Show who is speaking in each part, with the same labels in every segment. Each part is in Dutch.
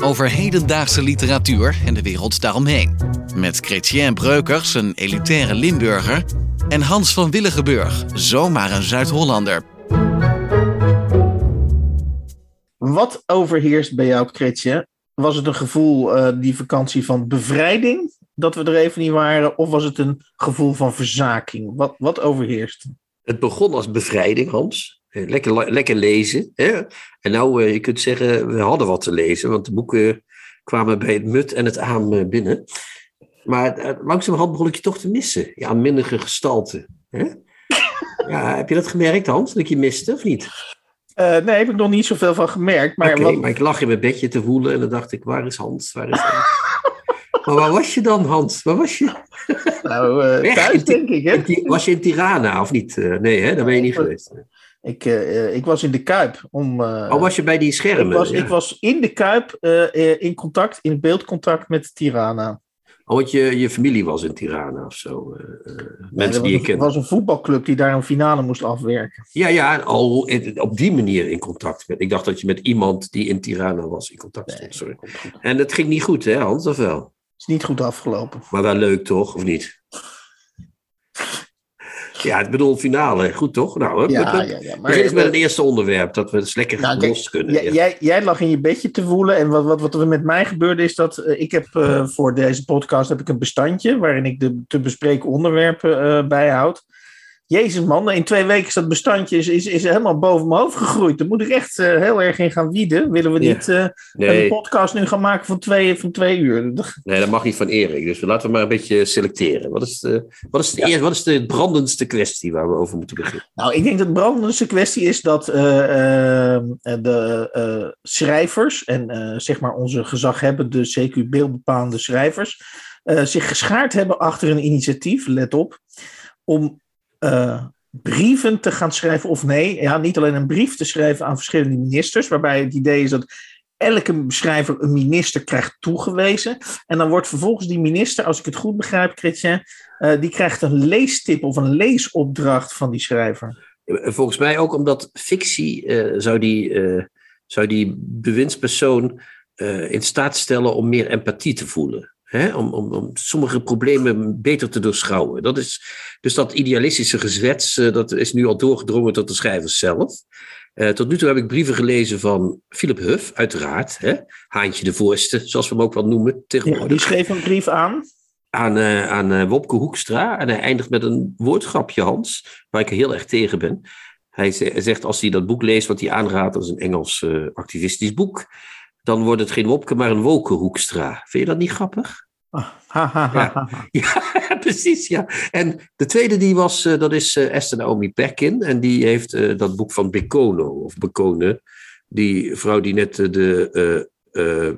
Speaker 1: Over hedendaagse literatuur en de wereld daaromheen. Met Chrétien Breukers, een elitaire Limburger. En Hans van Willigenburg, zomaar een Zuid-Hollander.
Speaker 2: Wat overheerst bij jou, Kretje? Was het een gevoel, eh, die vakantie van bevrijding, dat we er even niet waren? Of was het een gevoel van verzaking? Wat, wat overheerst?
Speaker 3: Het begon als bevrijding, Hans. Eh, Lekker, lekker lezen. Hè? En nou, eh, je kunt zeggen, we hadden wat te lezen, want de boeken kwamen bij het mut en het aan eh, binnen. Maar langzamerhand begon ik je toch te missen. Ja, minderige gestalte. Hè? Ja, heb je dat gemerkt, Hans, dat ik je miste, of niet?
Speaker 2: Nee, heb ik nog niet zoveel van gemerkt. Maar
Speaker 3: Oké,
Speaker 2: wat-
Speaker 3: maar ik lag in mijn bedje te woelen en dan dacht ik, waar is Hans? Waar is Hans? maar waar was je dan, Hans? Waar was je?
Speaker 2: nou, thuis denk ik, hè?
Speaker 3: Was je in Tirana, of niet? Nee, hè? daar ben je niet geweest.
Speaker 2: Ik, eh, eh, ik was in de Kuip. Om, eh,
Speaker 3: Oh, was je bij die
Speaker 2: ik,
Speaker 3: schermen?
Speaker 2: was,
Speaker 3: Ja.
Speaker 2: ik was in de Kuip in contact, in beeldcontact met Tirana.
Speaker 3: Oh, want je, je familie was in Tirana of zo. mensen
Speaker 2: was
Speaker 3: die je
Speaker 2: een-
Speaker 3: kent.
Speaker 2: was een voetbalclub die daar een finale moest afwerken.
Speaker 3: Ja, ja, al in- op die manier in contact met. Ik dacht dat je met iemand die in Tirana was in contact stond. Sorry. En dat ging niet goed, hè, Hans, of wel?
Speaker 2: Is niet goed afgelopen.
Speaker 3: Maar wel leuk, toch? Of niet? Ja, ik bedoel, finale. Goed, toch? Nou,
Speaker 2: Ja,
Speaker 3: hup.
Speaker 2: ja, ja. Maar,
Speaker 3: Begin eens met het eerste onderwerp, dat we dus lekker
Speaker 2: Nou, kijk,
Speaker 3: los kunnen.
Speaker 2: Jij,
Speaker 3: ja.
Speaker 2: jij, jij lag in je bedje te woelen. En wat, wat, wat er met mij gebeurde is dat eh, ik heb eh, voor deze podcast heb ik een bestandje waarin ik de te bespreken onderwerpen eh, bijhoud. Jezus man, in twee weken is dat bestandje is, is, is helemaal boven mijn hoofd gegroeid. Daar moet ik echt eh, heel erg in gaan wieden. Willen we
Speaker 3: Ja.
Speaker 2: niet eh, een podcast nu gaan maken van twee, van twee uur?
Speaker 3: nee, dat mag niet van Erik. Dus laten we maar een beetje selecteren. Wat is de, wat is de, eerste, wat is de brandendste kwestie waar we over moeten beginnen?
Speaker 2: Nou, ik denk dat de brandendste kwestie is dat eh, eh, de eh, schrijvers en eh, zeg maar onze gezaghebbende, CQ beeldbepalende schrijvers, eh, zich geschaard hebben achter een initiatief, let op, om eh, brieven te gaan schrijven, of nee, ja, niet alleen een brief te schrijven aan verschillende ministers, waarbij het idee is dat elke schrijver een minister krijgt toegewezen. En dan wordt vervolgens die minister, als ik het goed begrijp, Chrétien, eh, die krijgt een leestip of een leesopdracht van die schrijver.
Speaker 3: Volgens mij ook omdat fictie eh, zou, die, zou die bewindspersoon in staat stellen om meer empathie te voelen. Hè? Om, om, om sommige problemen beter te doorschouwen. Dat is, dus dat idealistische gezwets, eh, dat is nu al doorgedrongen tot de schrijvers zelf. Eh, tot nu toe heb ik brieven gelezen van Philip Huff, uiteraard. Hè? Haantje de Voorste, zoals we hem ook wel noemen
Speaker 2: Ja,
Speaker 3: tegenwoordig
Speaker 2: die schreef een brief aan.
Speaker 3: aan, eh, aan Wopke Hoekstra. En hij eindigt met een woordgrapje, Hans, waar ik heel erg tegen ben. Hij ze- hij zegt als hij dat boek leest, wat hij aanraadt, dat is een Engels activistisch boek, dan wordt het geen Wopke, maar een Woke Hoekstra. Vind je dat niet grappig?
Speaker 2: Ah, ha, ha, ha,
Speaker 3: Ja. precies, ja. En de tweede die was, eh, dat is eh, Esther Naomi Perkin. En die heeft eh, dat boek van Bekono, of Bekone, die vrouw die net de eh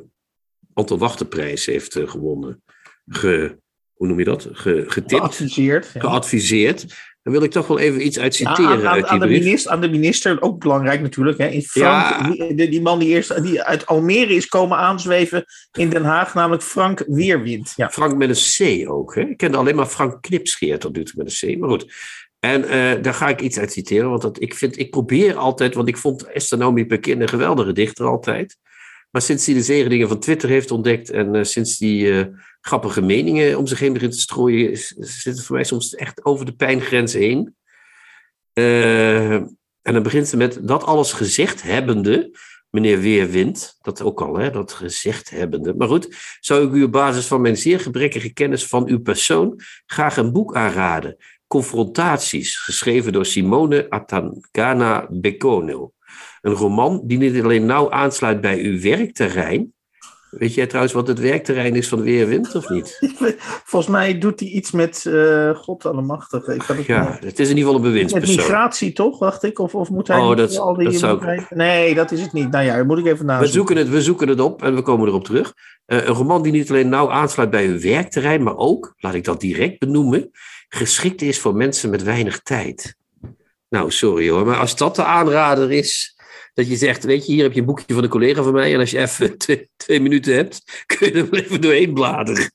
Speaker 3: Anton Wachterprijs heeft gewonnen. Ge, hoe noem je dat? Ge, getipt,
Speaker 2: Geadviseerd. ja.
Speaker 3: geadviseerd. Dan wil ik toch wel even iets uit citeren
Speaker 2: aan, aan,
Speaker 3: uit die
Speaker 2: aan de minister, aan de minister, ook belangrijk natuurlijk. Hè, in Frank,
Speaker 3: Ja.
Speaker 2: die, man die, eerst, die uit Almere is komen aanzweven in Den Haag, namelijk Frank Weerwind. Ja.
Speaker 3: Frank met een C ook. Hè? Ik kende alleen maar Frank Knipscheer tot nu toe met een C. Maar goed. En eh, daar ga ik iets uit citeren. Want dat, ik, vind, ik probeer altijd, want ik vond Esther Naomi Pekin een geweldige dichter altijd. Maar sinds hij de zegeningen van Twitter heeft ontdekt en eh, sinds die eh, grappige meningen om zich heen begint te strooien, is- zit het voor mij soms echt over de pijngrens heen. Eh, en dan begint ze met dat alles gezegd hebbende, meneer Weerwind, dat ook al, hè, dat gezegd hebbende. Maar goed, zou ik u op basis van mijn zeer gebrekkige kennis van uw persoon graag een boek aanraden. Confrontaties, geschreven door Simone Atangana Bekono. Een roman die niet alleen nauw aansluit bij uw werkterrein. Weet jij trouwens wat het werkterrein is van Weerwind of niet?
Speaker 2: Volgens mij doet hij iets met uh, God allemachtige. Ik
Speaker 3: het ja, het is in ieder geval een bewindspersoon.
Speaker 2: Met migratie toch, dacht ik? Of, of moet hij
Speaker 3: oh, dat, al die dat zou.
Speaker 2: Nee, dat is het niet. Nou ja, moet ik even nazoeken.
Speaker 3: We zoeken het, we zoeken het op en we komen erop terug. Uh, een roman die niet alleen nauw aansluit bij uw werkterrein, maar ook, laat ik dat direct benoemen, geschikt is voor mensen met weinig tijd. Nou, sorry hoor, maar als dat de aanrader is, dat je zegt, weet je, hier heb je een boekje van een collega van mij en als je even twee, minuten hebt, kun je er even doorheen bladeren.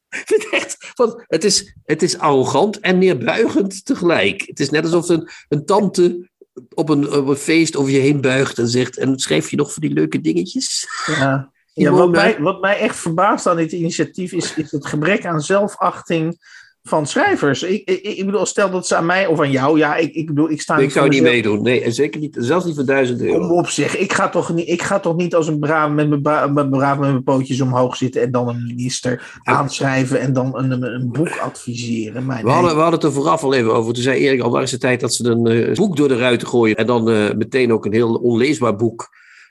Speaker 3: Echt, want het, is, het is arrogant en neerbuigend tegelijk. Het is net alsof een, een tante op een, op een feest over je heen buigt en zegt, en schrijf je nog voor die leuke dingetjes?
Speaker 2: Ja. Ja, wat mij, wat mij echt verbaast aan dit initiatief is, is het gebrek aan zelfachting van schrijvers. Ik, ik, ik, bedoel, stel dat ze aan mij of aan jou, ja, ik, ik bedoel, ik sta.
Speaker 3: Ik zou niet meedoen, nee, en zeker niet, zelfs niet voor duizend euro.
Speaker 2: Kom op, zeg, ik ga toch niet, ik ga toch niet als een braaf met mijn, braaf met mijn pootjes omhoog zitten en dan een minister aanschrijven en dan een, een, boek adviseren.
Speaker 3: we, hadden, we hadden het er vooraf al even over. Toen zei Erik al, waar is de tijd dat ze een uh, boek door de ruiten gooien en dan uh, meteen ook een heel onleesbaar boek.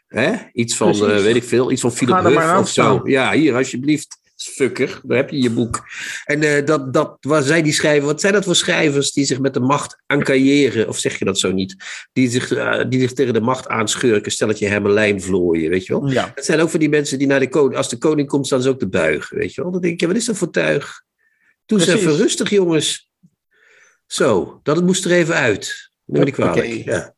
Speaker 3: Hè? Iets van, uh, weet ik veel, iets van Philip Huff of zo. Ja, hier, alsjeblieft fucker, daar heb je je boek. En uh, dat, dat, waar zij die schrijven, wat zijn dat voor schrijvers die zich met de macht aankailleren, of zeg je dat zo niet? Die zich, uh, die zich tegen de macht aanschurken, stelletje hermelijn vlooien, weet je wel?
Speaker 2: Ja.
Speaker 3: Het zijn ook van die mensen die naar de koning, als de koning komt, staan ze ook te buigen, weet je wel? Dan denk je, wat is dat voor tuig? Doe eens even rustig, jongens. Zo, dat het moest er even uit. Neem me niet kwalijk. Okay. Ja.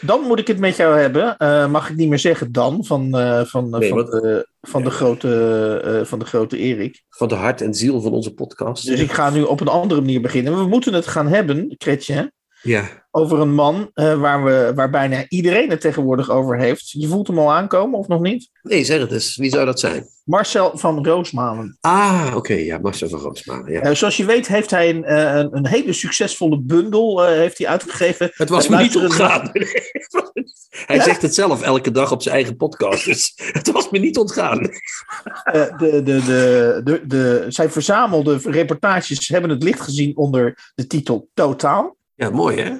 Speaker 2: Dan moet ik het met jou hebben. Uh, mag ik niet meer zeggen dan, van, uh, van, nee, van, de, van, de grote, van de grote Erik.
Speaker 3: Van de hart en ziel van onze podcast.
Speaker 2: Dus ik ga nu op een andere manier beginnen. We moeten het gaan hebben, Kretje.
Speaker 3: Ja.
Speaker 2: Over een man waar, we, waar bijna iedereen het tegenwoordig over heeft. Je voelt hem al aankomen of nog niet?
Speaker 3: Nee, zeg het eens. Wie zou dat zijn?
Speaker 2: Marcel van Roosmalen.
Speaker 3: Ah, oké. Ja, Marcel van Roosmalen. Ja.
Speaker 2: Uh, zoals je weet heeft hij een, uh, een, een, hele succesvolle bundel heeft hij uitgegeven.
Speaker 3: Het was me niet ontgaan. hij ja? zegt het zelf elke dag op zijn eigen podcast. Dus het was me niet ontgaan.
Speaker 2: de, de, de, de, de, zijn verzamelde reportages hebben het licht gezien onder de titel Totaal.
Speaker 3: Ja, mooi hè?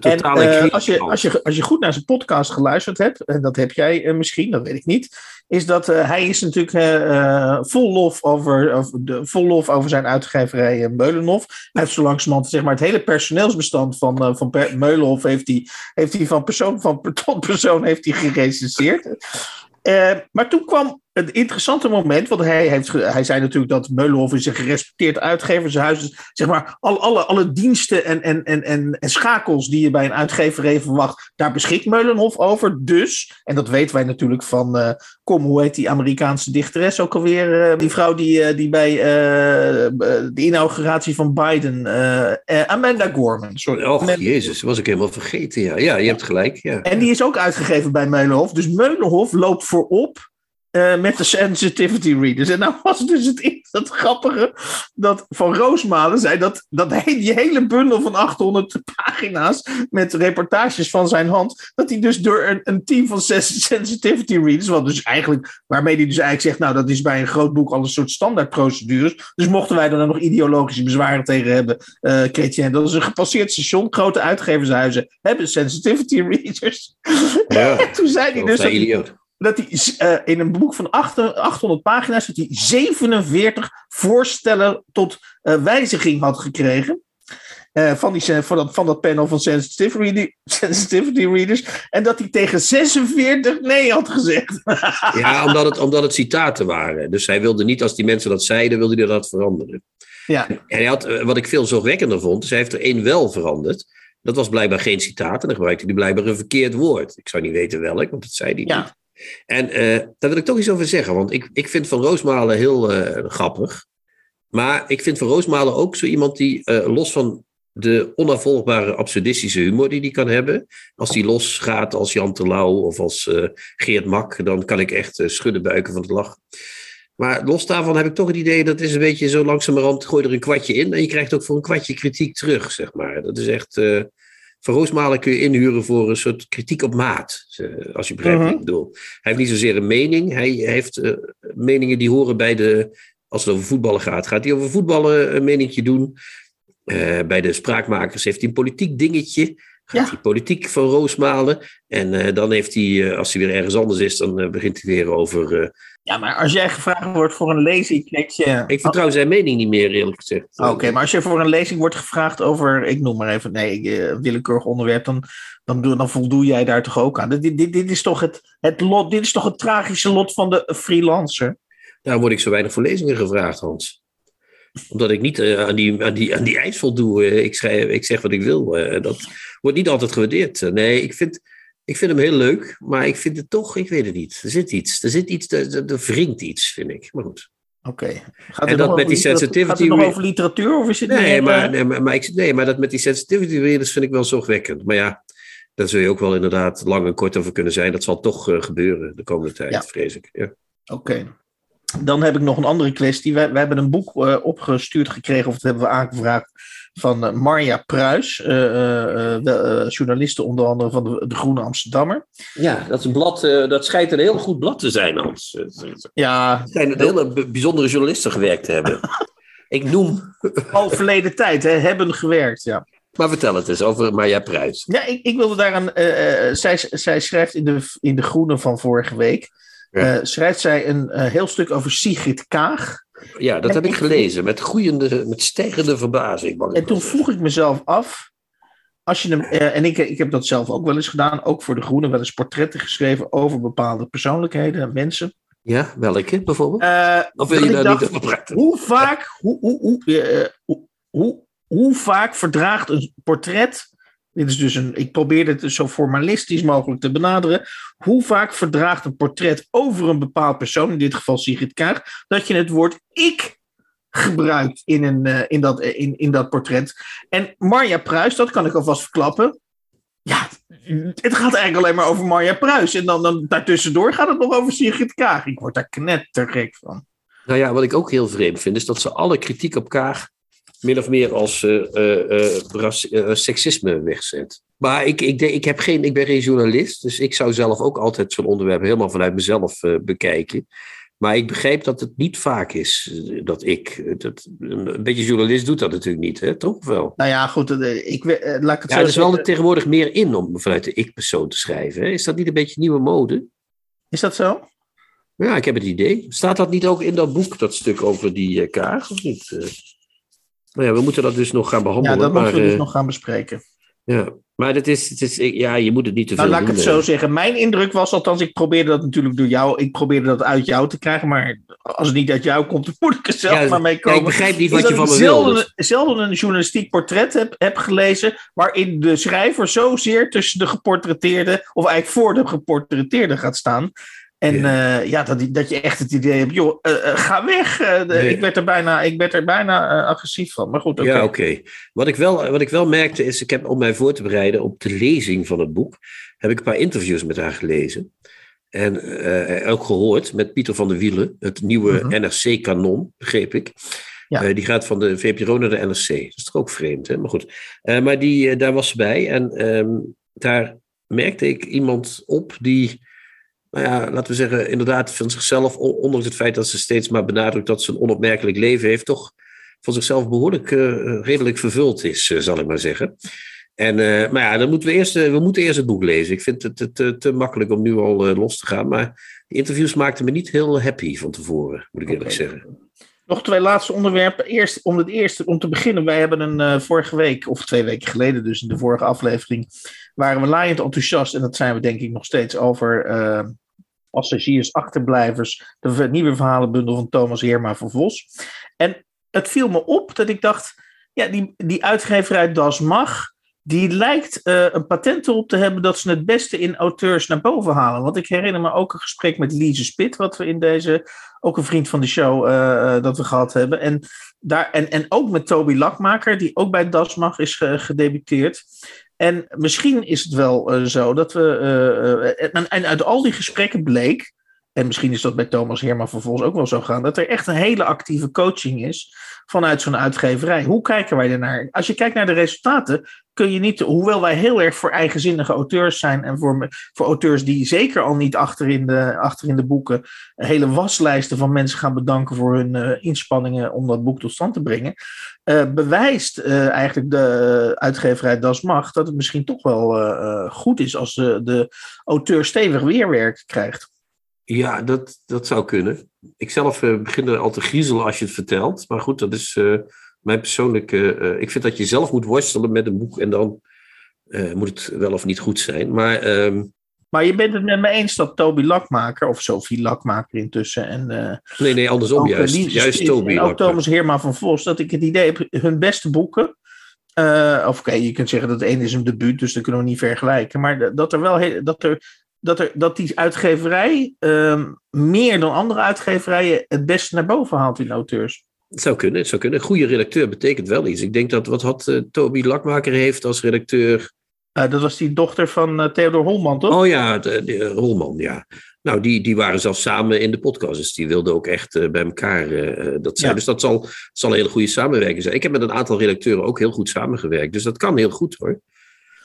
Speaker 2: en, uh, als, je, als, je, als je goed naar zijn podcast geluisterd hebt, en dat heb jij uh, misschien, dat weet ik niet, is dat uh, hij is natuurlijk vol, lof over, of de, vol lof over zijn uitgeverij Meulenhof. Hij heeft zo langzamerhand zeg maar, het hele personeelsbestand van, van Meulenhof heeft hij, heeft hij van persoon van tot persoon heeft hij gerecenseerd. maar toen kwam het interessante moment, want hij, heeft, hij zei natuurlijk dat Meulenhof is een gerespecteerd uitgevershuis. Dus zeg maar, alle, alle, alle diensten en, en, en, en, en schakels die je bij een uitgeverij verwacht, daar beschikt Meulenhof over. Dus, en dat weten wij natuurlijk van, uh, kom, hoe heet die Amerikaanse dichteres ook alweer? Uh, die vrouw die, uh, die bij de inauguratie van Biden, Amanda Gorman. Sorry.
Speaker 3: Och, jezus, was ik helemaal vergeten. Ja, ja je hebt gelijk. Ja.
Speaker 2: En die is ook uitgegeven bij Meulenhof. Dus Meulenhof loopt voorop uh, met de sensitivity readers. En nou was dus het, het grappige dat Van Roosmalen zei dat, dat hij die hele bundel van 800 pagina's met reportages van zijn hand, dat hij dus door een, een team van sensitivity readers, wat dus eigenlijk, waarmee hij dus eigenlijk zegt, nou dat is bij een groot boek al een soort standaardprocedures. Dus mochten wij er nog ideologische bezwaren tegen hebben, uh, Chrétien, dat is een gepasseerd station, grote uitgevershuizen hebben sensitivity readers.
Speaker 3: Ja,
Speaker 2: toen zei hij dus. Dat, dat hij uh, in een boek van 800 pagina's dat hij 47 voorstellen tot uh, wijziging had gekregen. Uh, van, die, van, dat, van dat panel van sensitivity, sensitivity readers. En dat hij tegen 46 nee had gezegd.
Speaker 3: ja, omdat het, omdat het citaten waren. Dus hij wilde niet, als die mensen dat zeiden, wilde hij dat veranderen.
Speaker 2: Ja.
Speaker 3: En hij had, wat ik veel zorgwekkender vond, dus hij heeft er één wel veranderd. Dat was blijkbaar geen citaat en dan gebruikte hij blijkbaar een verkeerd woord. Ik zou niet weten welk, want dat zei hij
Speaker 2: ja.
Speaker 3: niet. En uh, daar wil ik toch iets over zeggen, want ik, ik vind Van Roosmalen heel uh, grappig. Maar ik vind Van Roosmalen ook zo iemand die, uh, los van de onafvolgbare absurdistische humor die hij kan hebben, als die losgaat als Jan Terlouw of als Geert Mak, dan kan ik echt schudden buiken van het lachen. Maar los daarvan heb ik toch het idee dat is een beetje zo langzamerhand, gooi er een kwartje in en je krijgt ook voor een kwartje kritiek terug, zeg maar. Dat is echt van Roosmalen kun je inhuren voor een soort kritiek op maat. Als je begrijpt wat ik mhm. bedoel. Hij heeft niet zozeer een mening. Hij heeft uh, meningen die horen bij de. Als het over voetballen gaat, gaat hij over voetballen een meningje doen. Eh, bij de spraakmakers heeft hij een politiek dingetje. Gaat
Speaker 2: Ja.
Speaker 3: hij politiek van roosmalen. En eh, dan heeft hij, eh, als hij weer ergens anders is, dan eh, begint hij weer over.
Speaker 2: Ja, maar als jij gevraagd wordt voor een lezing, weet je...
Speaker 3: ik vertrouw zijn mening niet meer, eerlijk gezegd.
Speaker 2: Oké, maar als je voor een lezing wordt gevraagd over, ik noem maar even, nee, eh, willekeurig onderwerp, dan, dan, doe, dan voldoe jij daar toch ook aan. Dit, dit, dit is toch het, het lot, dit is toch het tragische lot van de freelancer.
Speaker 3: Daarom word ik zo weinig voor lezingen gevraagd, Hans. Omdat ik niet eh, aan, die, aan, die, aan die eis voldoe. Eh, ik, schrijf, ik zeg wat ik wil. Eh, dat wordt niet altijd gewaardeerd. Nee, ik vind, ik vind hem heel leuk. Maar ik vind het toch, ik weet het niet. Er zit iets. Er zit iets, er, er- wringt iets, vind ik. Maar goed.
Speaker 2: Oké. Gaat
Speaker 3: En
Speaker 2: het
Speaker 3: dat met
Speaker 2: over
Speaker 3: die
Speaker 2: literatuur-
Speaker 3: sensitivity
Speaker 2: Gaat het nog over literatuur of is het
Speaker 3: Nee,
Speaker 2: meer,
Speaker 3: maar,
Speaker 2: eh,
Speaker 3: nee, maar, maar ik, nee, maar dat met die sensitivity readers vind ik wel zorgwekkend. Maar ja, daar zul je ook wel inderdaad lang en kort over kunnen zijn. Dat zal toch eh, gebeuren de komende tijd,
Speaker 2: Ja.
Speaker 3: vrees ik. Ja.
Speaker 2: Oké. Dan heb ik nog een andere kwestie. Wij, wij hebben een boek eh, opgestuurd gekregen, of dat hebben we aangevraagd, van eh, Marja Pruis, eh, eh, journaliste onder andere van de, de Groene Amsterdammer.
Speaker 3: Ja, dat, is een blad, dat schijnt een heel goed blad te zijn, Hans. Het
Speaker 2: Ja,
Speaker 3: schijnt een hele bijzondere journalisten gewerkt te hebben. ik noem...
Speaker 2: al verleden tijd hè, hebben gewerkt, ja.
Speaker 3: Maar vertel het eens over Marja Pruis.
Speaker 2: Ja, ik, ik wilde daaraan. eh, zij, zij schrijft in de, in de Groene van vorige week.
Speaker 3: Ja.
Speaker 2: schrijft zij een heel stuk over Sigrid Kaag.
Speaker 3: Ja, dat heb ik gelezen. Met groeiende, met stijgende verbazing.
Speaker 2: En toen vroeg ik mezelf af. Als je hem, eh, en ik, ik heb dat zelf ook wel eens gedaan, ook voor de Groene, wel eens portretten geschreven over bepaalde persoonlijkheden, mensen.
Speaker 3: Ja, welke bijvoorbeeld?
Speaker 2: Eh,
Speaker 3: of wil je daar
Speaker 2: dacht,
Speaker 3: niet over praten?
Speaker 2: Hoe vaak, hoe, hoe, hoe, eh, hoe, hoe, hoe vaak verdraagt een portret. Dit is dus een. Ik probeer het dus zo formalistisch mogelijk te benaderen. Hoe vaak verdraagt een portret over een bepaald persoon, in dit geval Sigrid Kaag, dat je het woord ik gebruikt in, een, eh, in, dat, eh, in, in dat portret. En Marja Pruis, dat kan ik alvast verklappen. Ja, het gaat eigenlijk alleen maar over Marja Pruis. En dan, dan daartussendoor gaat het nog over Sigrid Kaag. Ik word daar knettergek van.
Speaker 3: Nou ja, wat ik ook heel vreemd vind, is dat ze alle kritiek op Kaag min of meer als eh, eh, eh, seksisme wegzet. Maar ik, ik, ik, heb geen, ik ben geen journalist, dus ik zou zelf ook altijd zo'n onderwerp helemaal vanuit mezelf bekijken. Maar ik begrijp dat het niet vaak is dat ik. Dat, een, beetje journalist doet dat natuurlijk niet, hè? toch? Wel?
Speaker 2: Nou ja, goed. Ik, laat ik het
Speaker 3: Ja,
Speaker 2: zo
Speaker 3: er is wel
Speaker 2: zeggen.
Speaker 3: tegenwoordig meer in om vanuit de ik-persoon te schrijven. Hè? Is dat niet een beetje nieuwe mode?
Speaker 2: Is dat zo?
Speaker 3: Ja, ik heb het idee. Staat dat niet ook in dat boek, dat stuk over die kaag, of niet? Nou ja, we moeten dat dus nog gaan
Speaker 2: Ja,
Speaker 3: behandelen.
Speaker 2: dat
Speaker 3: maar,
Speaker 2: moeten we dus
Speaker 3: eh,
Speaker 2: nog gaan bespreken.
Speaker 3: ja. maar het is, het is, ja, je moet het niet te veel
Speaker 2: Nou, laat ik het zo
Speaker 3: eh.
Speaker 2: zeggen. Mijn indruk was, althans, ik probeerde dat natuurlijk door jou. Ik probeerde dat uit jou te krijgen. Maar als het niet uit jou komt, dan moet ik er zelf
Speaker 3: Ja,
Speaker 2: maar mee
Speaker 3: Ja,
Speaker 2: komen.
Speaker 3: ik begrijp niet wat je
Speaker 2: dat
Speaker 3: van me
Speaker 2: zelden, zelden een journalistiek portret heb, heb gelezen. waarin de schrijver zozeer tussen de geportretteerde. of eigenlijk voor de geportretteerde gaat staan. En
Speaker 3: Ja.
Speaker 2: ja dat, dat je echt het idee hebt, joh, eh, eh, ga weg. eh, ik, werd er bijna, ik werd er bijna eh, agressief van. Maar goed, oké.
Speaker 3: Ja, oké. Wat, ik wel, wat ik wel merkte is, ik heb om mij voor te bereiden op de lezing van het boek, heb ik een paar interviews met haar gelezen. En eh, ook gehoord met Pieter van der Wielen, het nieuwe
Speaker 2: Mhm.
Speaker 3: NRC-kanon, begreep ik.
Speaker 2: Ja.
Speaker 3: Eh, die gaat van de VPRO naar de NRC. Dat is toch ook vreemd, hè? Maar goed. Eh, maar die, eh, daar was ze bij. En ehm, daar merkte ik iemand op die, nou ja, laten we zeggen, inderdaad van zichzelf, on- ondanks het feit dat ze steeds maar benadrukt dat ze een onopmerkelijk leven heeft, toch van zichzelf behoorlijk eh, redelijk vervuld is, eh, zal ik maar zeggen. En, eh, maar ja, dan moeten we, eerst, we moeten eerst het boek lezen. Ik vind het te, te, te makkelijk om nu al los te gaan. Maar die interviews maakten me niet heel happy van tevoren, moet ik eerlijk zeggen.
Speaker 2: Nog twee laatste onderwerpen. Eerst, om, het eerste, om te beginnen, wij hebben een vorige week, of twee weken geleden dus, in de vorige aflevering, waren we laaiend enthousiast, en dat zijn we denk ik nog steeds, over passagiers, achterblijvers, de nieuwe verhalenbundel van Thomas Heerma van Vos. En het viel me op dat ik dacht, ja, die, die uitgeverij Das Mag, die lijkt eh, een patent erop te hebben dat ze het beste in auteurs naar boven halen. Want ik herinner me ook een gesprek met Lise Spit, wat we in deze, ook een vriend van de show, eh, eh, dat we gehad hebben. En, daar, en, en ook met Toby Lakmaker, die ook bij Das Mag is ge- gedebuteerd. En misschien is het wel eh, zo dat we. eh, eh, en, en uit al die gesprekken bleek. En misschien is dat bij Thomas Herman vervolgens ook wel zo gaan, dat er echt een hele actieve coaching is vanuit zo'n uitgeverij. Hoe kijken wij ernaar? Als je kijkt naar de resultaten, kun je niet, hoewel wij heel erg voor eigenzinnige auteurs zijn en voor, voor auteurs die zeker al niet achter in de, achter in de boeken hele waslijsten van mensen gaan bedanken voor hun uh, inspanningen om dat boek tot stand te brengen, uh, bewijst uh, eigenlijk de uitgeverij Das Mag dat het misschien toch wel goed is als de, de auteur stevig weerwerk krijgt.
Speaker 3: Ja, dat, dat zou kunnen. Ik zelf uh, begin er al te griezelen als je het vertelt. Maar goed, dat is uh, mijn persoonlijke. Uh, ik vind dat je zelf moet worstelen met een boek en dan moet het wel of niet goed zijn. Maar, ehm,
Speaker 2: maar je bent het met me eens dat Toby Lakmaker, of Sophie Lakmaker intussen. En,
Speaker 3: nee, nee, andersom juist. juist Toby.
Speaker 2: En ook Thomas Heerma van Vos, dat ik het idee heb, hun beste boeken. of oké, je kunt zeggen dat het een is een debuut, dus dat kunnen we niet vergelijken. Maar dat er wel heel, dat er dat, er, dat die uitgeverij um, meer dan andere uitgeverijen het beste naar boven haalt in auteurs.
Speaker 3: Het zou kunnen, het zou kunnen. Een goede redacteur betekent wel iets. Ik denk dat, wat had uh, Toby Lakmaker heeft als redacteur?
Speaker 2: Uh, dat was die dochter van uh, Theodor Holman, toch?
Speaker 3: Oh ja, de, de, Holman, ja. Nou, die, die waren zelfs samen in de podcast. Dus die wilden ook echt bij elkaar dat zijn. Ja. Dus dat zal, zal een hele goede samenwerking zijn. Ik heb met een aantal redacteuren ook heel goed samengewerkt. Dus dat kan heel goed hoor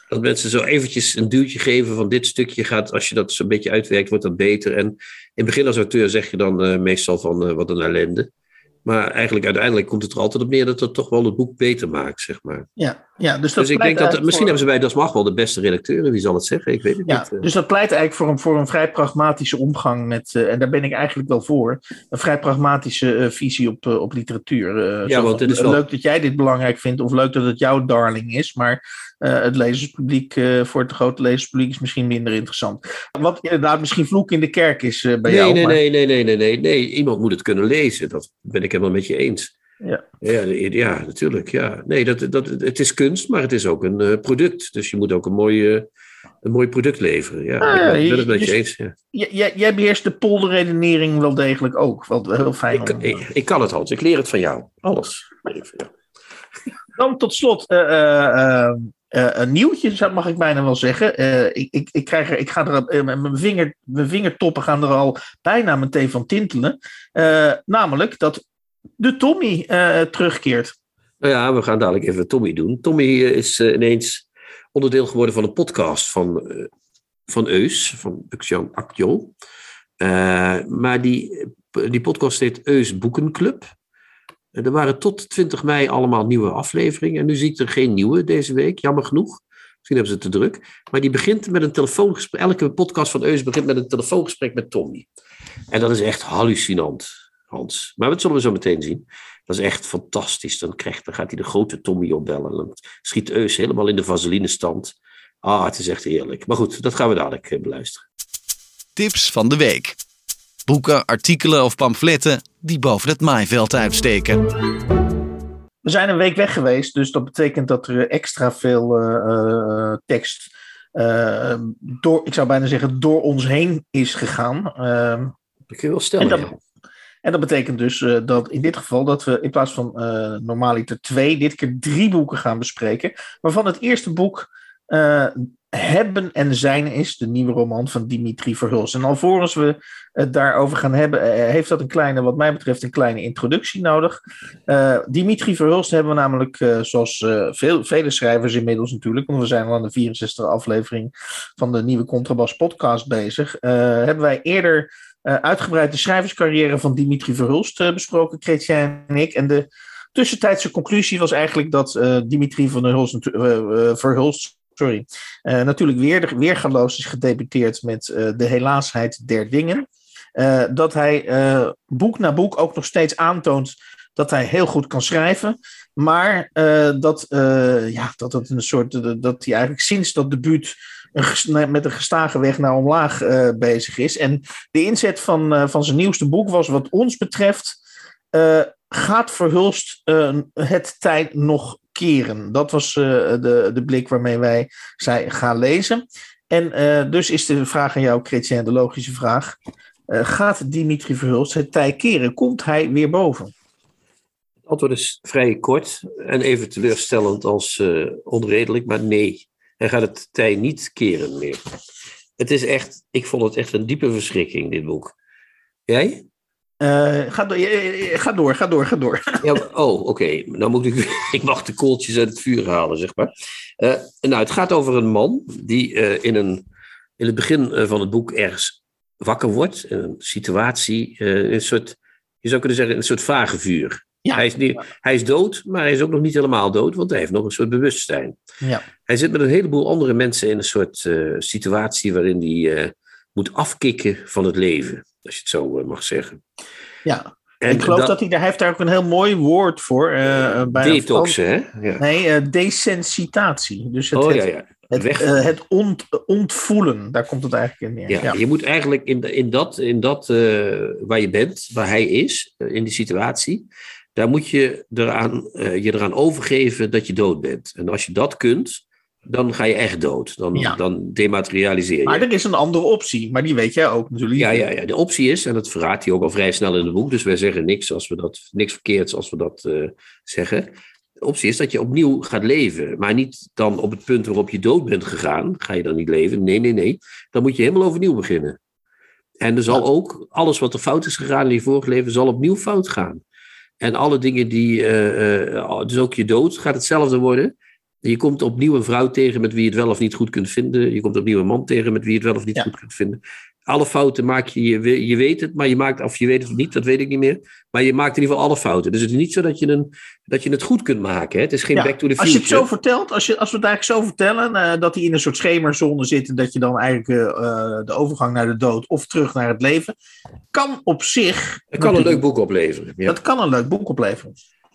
Speaker 3: dat mensen zo eventjes een duwtje geven van dit stukje gaat, als je dat zo'n beetje uitwerkt, wordt dat beter. En in het begin als auteur zeg je dan uh, meestal van uh, wat een ellende. Maar eigenlijk uiteindelijk komt het er altijd op neer dat het toch wel het boek beter maakt, zeg maar.
Speaker 2: Ja, ja dus, dat
Speaker 3: dus ik denk dat, misschien hebben ze bij Das Mag wel de beste redacteuren, wie zal het zeggen? Ik weet het
Speaker 2: ja,
Speaker 3: niet. Eh.
Speaker 2: Dus dat pleit eigenlijk voor een, voor een vrij pragmatische omgang met, uh, en daar ben ik eigenlijk wel voor, een vrij pragmatische uh, visie op, op literatuur.
Speaker 3: ja, want het is
Speaker 2: wel...
Speaker 3: Leuk
Speaker 2: dat jij dit belangrijk vindt, of leuk dat het jouw darling is, maar het lezerspubliek, voor het grote lezerspubliek is misschien minder interessant. Wat inderdaad misschien vloek in de kerk is bij
Speaker 3: nee,
Speaker 2: jou.
Speaker 3: Nee,
Speaker 2: maar...
Speaker 3: nee, nee, nee, nee, nee, nee. Iemand moet het kunnen lezen. Dat ben ik helemaal met je eens.
Speaker 2: Ja.
Speaker 3: Ja, ja, natuurlijk. Ja. Nee, dat, dat, het is kunst, maar het is ook een uh, product. Dus je moet ook een mooi, uh, een mooi product leveren. Ja,
Speaker 2: ah,
Speaker 3: ik ben het met je eens. Ja.
Speaker 2: Jij, jij beheerst de polderredenering wel degelijk ook. Wat heel fijn
Speaker 3: ik, ik, ik, kan het, Hans. Ik leer het van jou. Alles.
Speaker 2: Dan tot slot uh, een nieuwtje, mag ik bijna wel zeggen. ik, ik, ik, krijg er, ik ga er, mijn, vinger, mijn vingertoppen gaan er al bijna meteen van tintelen. namelijk dat de Tommy uh, terugkeert.
Speaker 3: Nou ja, we gaan dadelijk even Tommy doen. Tommy is uh, ineens onderdeel geworden van een podcast van, van Eus, van Uxian Akjol. maar die, die podcast heet Eus Boekenclub. En er waren tot 20 mei allemaal nieuwe afleveringen. En nu zie ik er geen nieuwe deze week, jammer genoeg. Misschien hebben ze het te druk. Maar die begint met een telefoongesprek. Elke podcast van Eus begint met een telefoongesprek met Tommy. En dat is echt hallucinant. Hans. Maar dat zullen we zo meteen zien. Dat is echt fantastisch. Dan, krijgt, dan gaat hij de grote Tommy opbellen. Dan schiet Eus helemaal in de vaseline stand. Ah, het is echt heerlijk. Maar goed, dat gaan we dadelijk beluisteren.
Speaker 1: Tips van de week. Boeken, artikelen of pamfletten die boven het maaiveld uitsteken.
Speaker 2: We zijn een week weg geweest, dus dat betekent dat er extra veel uh, uh, tekst uh, door, ik zou bijna zeggen, door ons heen is gegaan.
Speaker 3: dat kun je wel stellen.
Speaker 2: Dat, en dat betekent dus uh, dat in dit geval dat we in plaats van uh, normaaliter twee, dit keer drie boeken gaan bespreken. Waarvan het eerste boek uh, Hebben en Zijn is, de nieuwe roman van Dimitri Verhulst. En alvorens we het daarover gaan hebben, heeft dat een kleine, wat mij betreft, een kleine introductie nodig. Dimitri Verhulst hebben we namelijk, zoals veel, vele schrijvers inmiddels natuurlijk, want we zijn al aan de 64e aflevering van de nieuwe Contrabas podcast bezig, hebben wij eerder uitgebreid de schrijverscarrière van Dimitri Verhulst uh, besproken, Chrétien en ik. En de tussentijdse conclusie was eigenlijk dat uh, Dimitri van Verhulst sorry, natuurlijk weer, weergaloos is gedebuteerd met De Helaasheid der Dingen. dat hij boek na boek ook nog steeds aantoont dat hij heel goed kan schrijven. Maar dat, ja, dat het een soort. dat hij eigenlijk sinds dat debuut met een gestage weg naar omlaag uh, bezig is. En de inzet van, uh, van zijn nieuwste boek was, wat ons betreft, uh, gaat Verhulst het tijd nog keren. Dat was de, de blik waarmee wij zij gaan lezen. En dus is de vraag aan jou, Chrétien, de logische vraag. gaat Dimitri Verhulst het tij keren? Komt hij weer boven?
Speaker 3: Het antwoord is vrij kort en even teleurstellend als onredelijk, maar nee. Hij gaat het tij niet keren meer. Het is echt, ik vond het echt een diepe verschrikking, dit boek. Jij?
Speaker 2: Uh, ga, do ga, door, ga door, ga door.
Speaker 3: Ja, oh, oké. Dan moet ik, ik mag de kooltjes uit het vuur halen, zeg maar. Uh, nou, het gaat over een man die uh, in, een, in het begin van het boek ergens wakker wordt. In een situatie, een soort, je zou kunnen zeggen, een soort vagevuur. Ja. Hij, is niet, hij is dood, maar hij is ook nog niet helemaal dood, want hij heeft nog een soort bewustzijn.
Speaker 2: Ja.
Speaker 3: Hij zit met een heleboel andere mensen in een soort situatie waarin hij moet afkicken van het leven, als je het zo mag zeggen.
Speaker 2: Ja, en ik geloof dat, hij, hij heeft daar ook een heel mooi woord voor. Bij
Speaker 3: detoxen, hè?
Speaker 2: Ja. Nee, desensitatie. Dus het, oh, ja, ja. Het, uh, het ont, ontvoelen, daar komt het eigenlijk in neer.
Speaker 3: Ja, Je moet eigenlijk in, in dat, in dat waar je bent, waar hij is, in die situatie, daar moet je eraan, je eraan overgeven dat je dood bent. En als je dat kunt, dan ga je echt dood. Dan, dan dematerialiseer je.
Speaker 2: Maar er is een andere optie, maar die weet jij ook natuurlijk.
Speaker 3: Ja, ja, ja, de optie is, en dat verraadt hij ook al vrij snel in het boek, dus wij zeggen niks, als we dat, niks verkeerds als we dat uh, zeggen. De optie is dat je opnieuw gaat leven, maar niet dan op het punt waarop je dood bent gegaan, ga je dan niet leven. Nee, nee, nee. Dan moet je helemaal overnieuw beginnen. En er zal ook, alles wat er fout is gegaan in je vorige leven, zal opnieuw fout gaan. En alle dingen die, uh, uh, dus ook je dood, gaat hetzelfde worden. Je komt opnieuw een vrouw tegen met wie je het wel of niet goed kunt vinden. Je komt opnieuw een man tegen met wie je het wel of niet goed kunt vinden. Alle fouten maak je, je, je weet het, maar je maakt, of je weet het niet, dat weet ik niet meer. Maar je maakt in ieder geval alle fouten. Dus het is niet zo dat je, een, dat je het goed kunt maken. Hè? Het is geen back to the future.
Speaker 2: Als je het zo vertelt, als, je, als we het eigenlijk zo vertellen, uh, dat hij in een soort schemerzone zit en dat je dan eigenlijk uh, de overgang naar de dood of terug naar het leven, kan op zich.
Speaker 3: Het kan een leuk boek opleveren.
Speaker 2: Ja. Dat kan een leuk boek opleveren.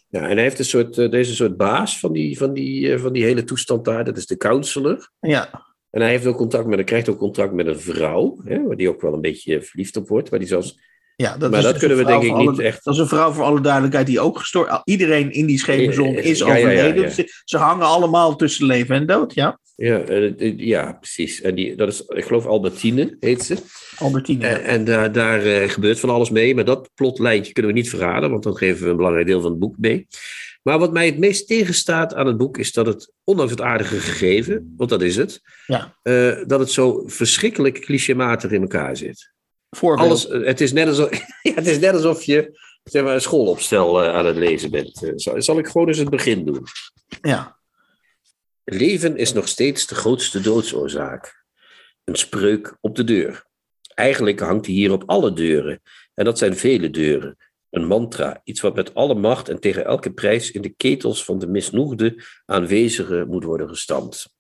Speaker 3: Ja, en hij heeft een soort, uh, deze soort baas van die, van, die, van die hele toestand daar. Dat is de counselor.
Speaker 2: Ja.
Speaker 3: En hij heeft ook contact met, hij krijgt ook contact met een vrouw, hè, waar die ook wel een beetje verliefd op wordt. Waar die zelfs,
Speaker 2: ja, dat
Speaker 3: maar
Speaker 2: is
Speaker 3: dat kunnen we denk ik
Speaker 2: alle,
Speaker 3: niet echt.
Speaker 2: Dat is een vrouw voor alle duidelijkheid die ook gestoord. Iedereen in die schemerzon is ja, overleden. Ja, ze, hangen allemaal tussen leven en dood, ja.
Speaker 3: Ja, uh, ja precies. En die, dat is, ik geloof Albertine heet ze.
Speaker 2: Albertine.
Speaker 3: En, en daar, daar gebeurt van alles mee. Maar dat plotlijntje kunnen we niet verraden, want dan geven we een belangrijk deel van het boek mee. Maar wat mij het meest tegenstaat aan het boek is dat het, ondanks het aardige gegeven, want dat is het,
Speaker 2: ja.
Speaker 3: uh, dat het zo verschrikkelijk clichématig in elkaar zit.
Speaker 2: Voorbeeld.
Speaker 3: Alles, het, is net alsof, ja, het is net alsof je zeg maar, een schoolopstel uh, aan het lezen bent. Zal, zal ik gewoon eens het begin doen?
Speaker 2: Ja.
Speaker 3: Leven is nog steeds de grootste doodsoorzaak. Een spreuk op de deur. Eigenlijk hangt hij hier op alle deuren. En dat zijn vele deuren. Een mantra, iets wat met alle macht en tegen elke prijs in de ketels van de misnoegde aanwezigen moet worden gestampt.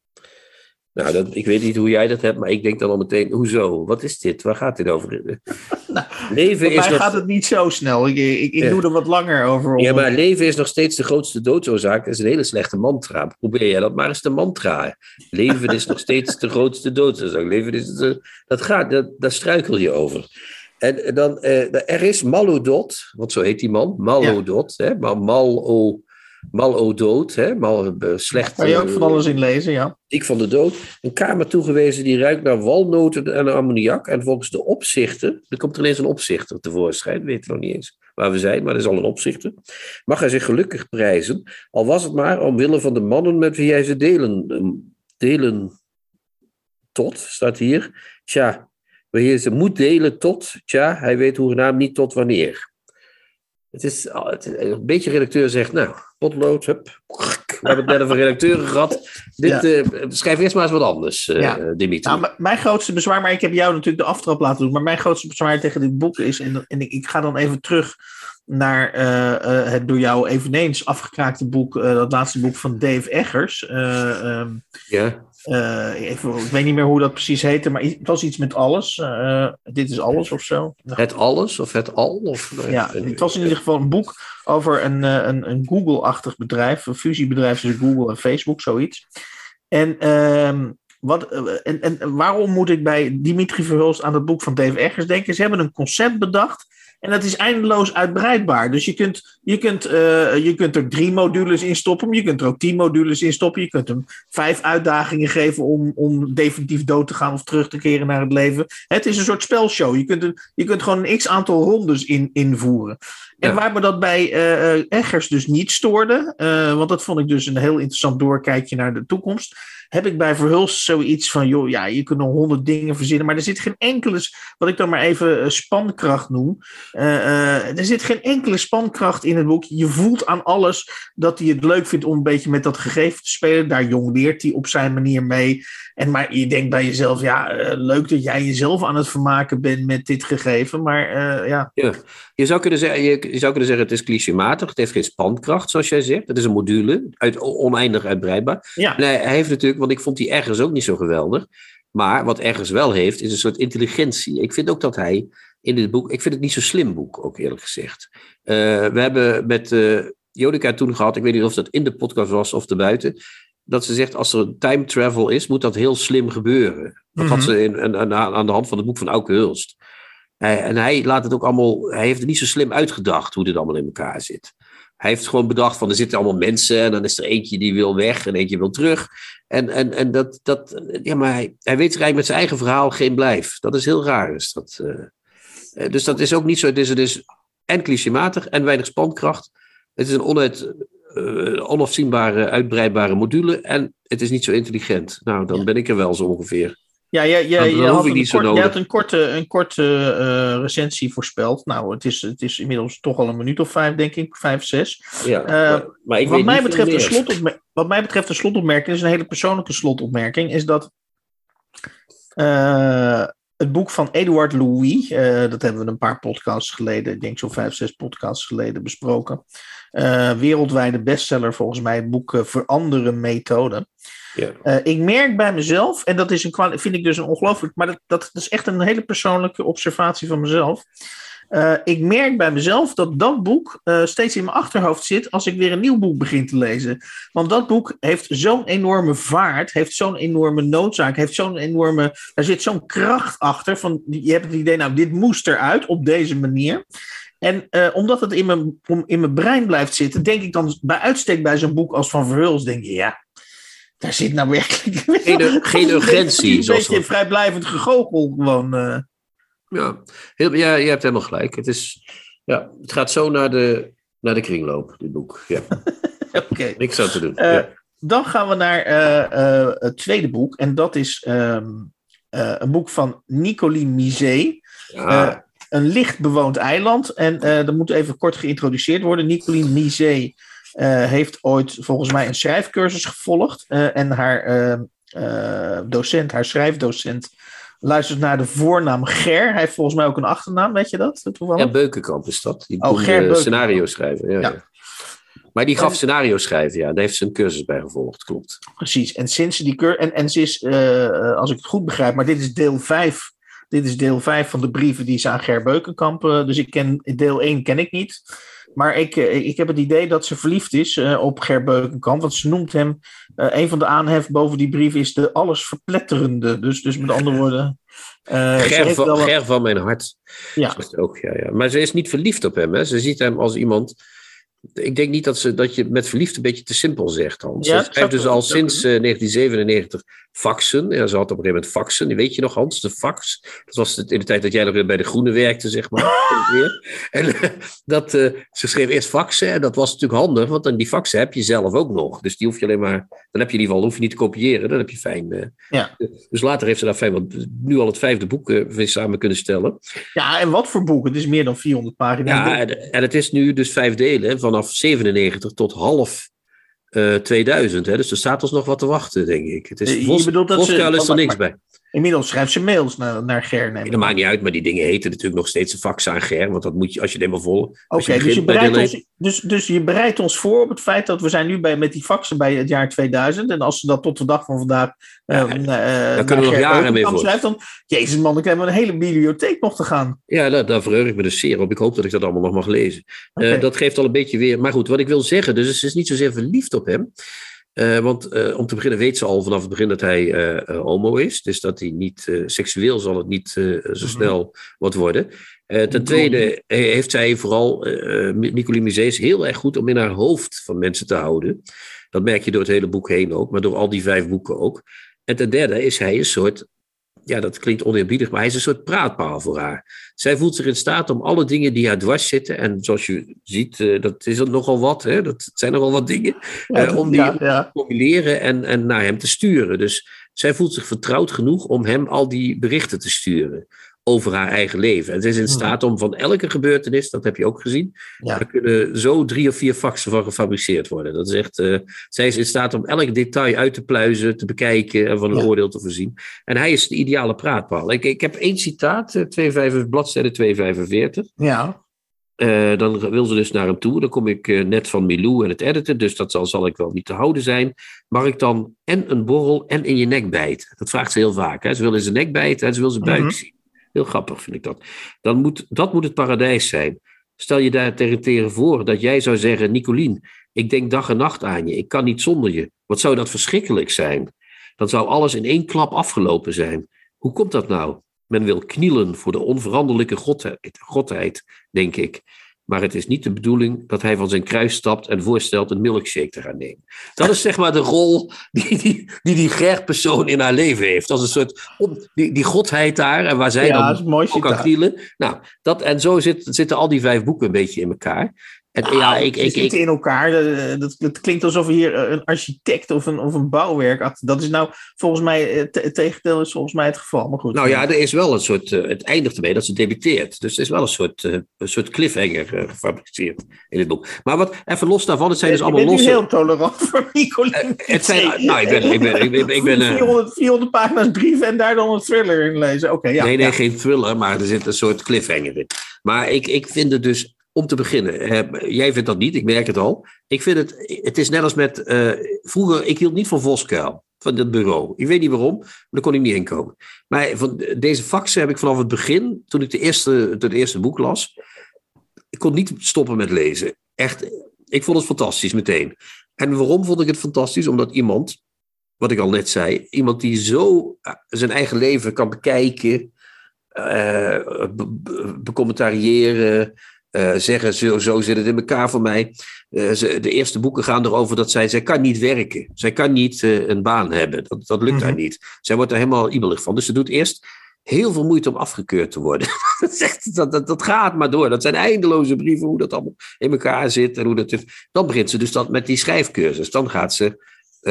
Speaker 3: Nou, dat, ik weet niet hoe jij dat hebt, maar ik denk dan al meteen, hoezo? Wat is dit? Waar gaat dit over?
Speaker 2: nou, leven is mij gaat het niet zo snel. Ik, ik, ik ja. doe er wat langer over.
Speaker 3: Ja, maar leven is nog steeds de grootste doodsoorzaak. Dat is een hele slechte mantra. Probeer jij dat maar eens de mantra. Leven is nog steeds de grootste doodsoorzaak. Leven is, dat gaat, dat, daar struikel je over. En dan, uh, er is Malodot, want zo heet die man, Malodot, ja. hè, maar Malo, Malo dood, hè, mal, uh, slecht.
Speaker 2: Kan je ook van alles in lezen, ja.
Speaker 3: Ik van de dood. Een kamer toegewezen die ruikt naar walnoten en ammoniak. En volgens de opzichter, er komt er ineens een opzichter tevoorschijn, weet nog niet eens waar we zijn, maar er is al een opzichter. Mag hij zich gelukkig prijzen, al was het maar omwille van de mannen met wie hij ze delen, delen tot, staat hier. Tja, Wanneer ze moet delen tot, tja, hij weet hoegenaamd niet tot wanneer. Het is, het is, een beetje redacteur zegt, nou, potlood, hup. We hebben het net over redacteuren gehad. Dit, ja. uh, schrijf eerst maar eens wat anders, uh, ja. Dimitri.
Speaker 2: Nou, mijn grootste bezwaar, maar ik heb jou natuurlijk de aftrap laten doen, maar mijn grootste bezwaar tegen dit boek is, en, en ik, ik, ga dan even terug naar uh, het door jou eveneens afgekraakte boek, dat laatste boek van Dave Eggers. Um,
Speaker 3: ja.
Speaker 2: Uh, even, ik weet niet meer hoe dat precies heette, maar het was iets met alles. Uh, dit is alles of zo.
Speaker 3: Het alles of het al? Of,
Speaker 2: ja, het was in ieder geval een boek over een, een, een Google-achtig bedrijf, een fusiebedrijf tussen Google en Facebook, zoiets. En, uh, wat, en, en waarom moet ik bij Dimitri Verhulst aan het boek van Dave Eggers denken? Ze hebben een concept bedacht en dat is eindeloos uitbreidbaar. Dus je kunt, je, kunt, uh, je kunt er drie modules in stoppen, maar je kunt er ook tien modules in stoppen. Je kunt hem vijf uitdagingen geven om, om definitief dood te gaan of terug te keren naar het leven. Het is een soort spelshow. Je kunt, je kunt gewoon een x aantal rondes in, invoeren. En
Speaker 3: Ja.
Speaker 2: waar me dat bij eh, eh, Eggers dus niet stoorde, eh, want dat vond ik dus een heel interessant doorkijkje naar de toekomst, heb ik bij Verhulst zoiets van, joh, ja, je kunt nog honderd dingen verzinnen, maar er zit geen enkele, wat ik dan maar even eh, spankracht noem, eh, eh, er zit geen enkele spankracht in het boek. Je voelt aan alles dat hij het leuk vindt om een beetje met dat gegeven te spelen. Daar jongleert hij op zijn manier mee. En maar je denkt bij jezelf, ja, eh, leuk dat jij jezelf aan het vermaken bent met dit gegeven, maar eh, ja,
Speaker 3: Ja. Je, zou kunnen zeggen, je, je zou kunnen zeggen, het is clichématig. Het heeft geen spankracht, zoals jij zegt. Het is een module, uit, oneindig uitbreidbaar.
Speaker 2: ja.
Speaker 3: En hij, hij heeft natuurlijk, want ik vond die ergens ook niet zo geweldig. Maar wat ergens wel heeft, is een soort intelligentie. Ik vind ook dat hij in dit boek, ik vind het niet zo'n slim boek, ook eerlijk gezegd. Eh, we hebben met eh Jodica toen gehad, ik weet niet of dat in de podcast was of erbuiten, dat ze zegt, als er een time travel is, moet dat heel slim gebeuren. Dat had
Speaker 2: Mhm.
Speaker 3: ze in, aan, aan- aan de hand van het boek van Auke Hulst. Eh, en hij laat het ook allemaal, hij heeft het niet zo slim uitgedacht hoe dit allemaal in elkaar zit. Hij heeft gewoon bedacht van er zitten allemaal mensen en dan is er eentje die wil weg en eentje wil terug. En, en, en dat, dat, ja, maar hij, hij weet er eigenlijk met zijn eigen verhaal geen blijf. Dat is heel raar. Is dat. Eh, dus dat is ook niet zo. Het is, het is en clichématig en weinig spankracht. Het is een onuit, eh, onafzienbare, uitbreidbare module en het is niet zo intelligent. Nou, dan
Speaker 2: Ja.
Speaker 3: ben ik er wel zo ongeveer.
Speaker 2: Ja, je, je,
Speaker 3: Dan
Speaker 2: je, had een, kort, je had een korte, een korte eh, recensie voorspeld. Nou, het is, het is inmiddels toch al een minuut of vijf, denk ik. Vijf, zes.
Speaker 3: Ja, maar, maar ik
Speaker 2: wat, mij betreft een
Speaker 3: meer.
Speaker 2: slotopmer- wat mij betreft een slotopmerking, is een hele persoonlijke slotopmerking, is dat het boek van Eduard Louis, eh, dat hebben we een paar podcasts geleden, ik denk zo'n vijf, zes podcasts geleden besproken. Eh, wereldwijde bestseller volgens mij, het boek eh, Veranderen.
Speaker 3: Ja.
Speaker 2: Eh, ik merk bij mezelf, en dat is een vind ik dus een ongelooflijk, maar dat, dat, is echt een hele persoonlijke observatie van mezelf. Eh, ik merk bij mezelf dat dat boek eh, steeds in mijn achterhoofd zit als ik weer een nieuw boek begin te lezen. Want dat boek heeft zo'n enorme vaart, heeft zo'n enorme noodzaak, heeft zo'n enorme. Er zit zo'n kracht achter. Van, je hebt het idee, nou, dit moest eruit op deze manier. En eh, omdat het in mijn, in mijn brein blijft zitten, denk ik dan bij uitstek bij zo'n boek als Van Verhulst, denk je, ja, daar zit nou werkelijk
Speaker 3: Geen- geen urgentie,
Speaker 2: Een beetje vrijblijvend gegoochel gewoon.
Speaker 3: Ja, heel, ja, je hebt helemaal gelijk. Het, is, ja, het gaat zo naar de, naar de kringloop, dit boek. Ja,
Speaker 2: Oké.
Speaker 3: niks aan te doen.
Speaker 2: Eh,
Speaker 3: ja.
Speaker 2: Dan gaan we naar eh, eh, het tweede boek. En dat is ehm, eh, een boek van Nicoline Misé.
Speaker 3: Ja,
Speaker 2: Een licht bewoond eiland. En dat moet even kort geïntroduceerd worden. Nicoline Misé heeft ooit volgens mij een schrijfcursus gevolgd. en haar eh, eh, docent, haar schrijfdocent, luistert naar de voornaam Ger. Hij heeft volgens mij ook een achternaam, weet je dat? Toevallig?
Speaker 3: ja, Beukenkamp is dat. Die
Speaker 2: Oh, Ger Beukenkamp.
Speaker 3: scenario schrijven. Ja,
Speaker 2: Ja.
Speaker 3: ja. Maar die gaf
Speaker 2: En-
Speaker 3: scenario schrijven, ja. Daar heeft ze een cursus bij gevolgd, klopt.
Speaker 2: Precies. En sinds die keur. En, en ze is, eh, eh, als ik het goed begrijp, maar dit is deel 5. Dit is deel 5 van de brieven die ze aan Ger Beukenkamp. eh, dus ik ken deel 1 ken ik niet. Maar ik, eh, ik heb het idee dat ze verliefd is eh, op Ger Beukenkamp. Want ze noemt hem. eh, een van de aanhef boven die brief is de alles verpletterende. Dus, dus met andere woorden. ze
Speaker 3: Ger, van,
Speaker 2: een-
Speaker 3: mijn hart.
Speaker 2: Ja.
Speaker 3: ook, ja, ja. Maar ze is niet verliefd op hem. Hè. Ze ziet hem als iemand... Ik denk niet dat, ze, dat je met verliefd een beetje te simpel zegt, Hans.
Speaker 2: Ja,
Speaker 3: ze schrijft dus al sinds eh, 1997 faxen. Ja, ze had op een gegeven moment faxen. Die Weet je nog, Hans, de fax? Dat was in de tijd dat jij nog weer bij de Groene werkte, zeg maar. En eh, dat, eh, ze schreef eerst faxen. En dat was natuurlijk handig, want dan die faxen heb je zelf ook nog. Dus die hoef je alleen maar... Dan heb je in ieder geval hoef je niet te kopiëren. Dan heb je fijn... eh,
Speaker 2: Ja.
Speaker 3: Dus later heeft ze daar fijn... Want nu al het vijfde boek weer samen kunnen stellen.
Speaker 2: ja, en wat voor boek? Het is meer dan 400 pagina's.
Speaker 3: Ja, en, en het is nu dus vijf delen, vanaf 97 tot half 2000. Hè? Dus er staat ons nog wat te wachten, denk ik. Het
Speaker 2: Eh,
Speaker 3: is Vos,
Speaker 2: bedoelt dat ze-
Speaker 3: is er niks bij.
Speaker 2: Inmiddels schrijft ze mails naar, naar Ger.
Speaker 3: Dat maakt niet uit, maar die dingen heten natuurlijk nog steeds een fax aan Ger. Want dat moet je, als je het helemaal vol...
Speaker 2: Oké, dus, je bereidt ons, dus, dus je bereidt ons voor op het feit dat we zijn nu bij, met die faxen bij het jaar 2000. En als ze dat tot de dag van vandaag.
Speaker 3: Ja,
Speaker 2: eh, eh,
Speaker 3: daar kunnen we nog jaren mee voor.
Speaker 2: schrijft, dan. Jezus, man, ik heb een hele bibliotheek nog te gaan.
Speaker 3: Ja, daar, daar verheug ik me dus zeer op. Ik hoop dat ik dat allemaal nog mag lezen. Eh, dat geeft al een beetje weer... Maar goed, wat ik wil zeggen, dus ze is niet zozeer verliefd op hem. Eh, want eh, om te beginnen weet ze al vanaf het begin dat hij eh, homo is. Dus dat hij niet seksueel zal het niet zo
Speaker 2: Mhm.
Speaker 3: snel wat worden. Ten tweede heeft zij vooral, eh Nicolie Misé is heel erg goed om in haar hoofd van mensen te houden. Dat merk je door het hele boek heen ook, maar door al die vijf boeken ook. En ten derde is hij een soort ja, dat klinkt oneerbiedig, maar hij is een soort praatpaal voor haar. Zij voelt zich in staat om alle dingen die haar dwars zitten, en zoals je ziet, uh, dat is nogal wat, hè? dat zijn nogal wat dingen, uh, om die ja, ja. te formuleren en, en naar hem te sturen. Dus zij voelt zich vertrouwd genoeg om hem al die berichten te sturen over haar eigen leven. En ze is in staat om van elke gebeurtenis, dat heb je ook gezien, ja. er kunnen zo drie of vier faxen van gefabriceerd worden. Dat is echt, uh, zij is in staat om elk detail uit te pluizen, te bekijken en van een ja. oordeel te voorzien. En hij is de ideale praatpaal. Ik, ik heb één citaat, uh, 25, bladzijde 245.
Speaker 2: Ja.
Speaker 3: Uh, dan wil ze dus naar hem toe. Dan kom ik uh, net van Milou en het editen, dus dat zal, zal ik wel niet te houden zijn. Mag ik dan en een borrel en in je nek bijten? Dat vraagt ze heel vaak. Hè? Ze wil in zijn nek bijten en ze wil zijn buik mm -hmm. zien. Heel grappig vind ik dat. Dan moet, dat moet het paradijs zijn. Stel je daar tegen voor dat jij zou zeggen: Nicolien, ik denk dag en nacht aan je. Ik kan niet zonder je. Wat zou dat verschrikkelijk zijn? Dan zou alles in één klap afgelopen zijn. Hoe komt dat nou? Men wil knielen voor de onveranderlijke godheid, godheid denk ik. Maar het is niet de bedoeling dat hij van zijn kruis stapt en voorstelt een milkshake te gaan nemen. Dat is zeg maar de rol die die, die, die Ger-persoon in haar leven heeft. Als een soort die, die godheid daar en waar zij
Speaker 2: ja,
Speaker 3: dan ook kan knielen. Nou, dat, en zo zit, zitten al die vijf boeken een beetje in elkaar. En,
Speaker 2: nou, ja, ik, ik, ik, in elkaar. Dat, dat, klinkt alsof hier een architect of een, of een bouwwerk. Dat is nou volgens mij, het tegendeel is volgens mij het geval. Maar goed.
Speaker 3: Nou ja, er is wel een soort, het eindigt ermee dat ze debuteert. Dus er is wel een soort, een soort cliffhanger gefabriceerd in het boek. Maar wat, even los daarvan, het zijn dus allemaal losse...
Speaker 2: Ik ben heel tolerant voor Nicolien.
Speaker 3: Het zijn, nou, ik ben... Ik ben, ik ben, ik ben
Speaker 2: 400, 400 pagina's brieven en daar dan een thriller in lezen. Oké, okay, ja.
Speaker 3: Nee, nee,
Speaker 2: ja.
Speaker 3: geen thriller, maar er zit een soort cliffhanger in. Maar ik, ik vind het dus om te beginnen, jij vindt dat niet, ik merk het al. Ik vind het, het is net als met, uh, vroeger, ik hield niet van Voskuil, van dat bureau. Ik weet niet waarom, maar daar kon ik niet in komen. Maar van deze faxen heb ik vanaf het begin, toen ik de eerste, het eerste boek las, ik kon niet stoppen met lezen. Echt, ik vond het fantastisch meteen. En waarom vond ik het fantastisch? Omdat iemand, wat ik al net zei, iemand die zo zijn eigen leven kan bekijken, uh, uh, zeggen, zo, zo zit het in elkaar voor mij. Uh, ze, de eerste boeken gaan erover dat zij, zij kan niet werken. Zij kan niet uh, een baan hebben. Dat, dat lukt mm -hmm. haar niet. Zij wordt er helemaal ibelig van. Dus ze doet eerst heel veel moeite om afgekeurd te worden. dat, zegt, dat, dat, dat, gaat maar door. Dat zijn eindeloze brieven, hoe dat allemaal in elkaar zit. En hoe dat is. Dan begint ze dus dat met die schrijfcursus. Dan gaat ze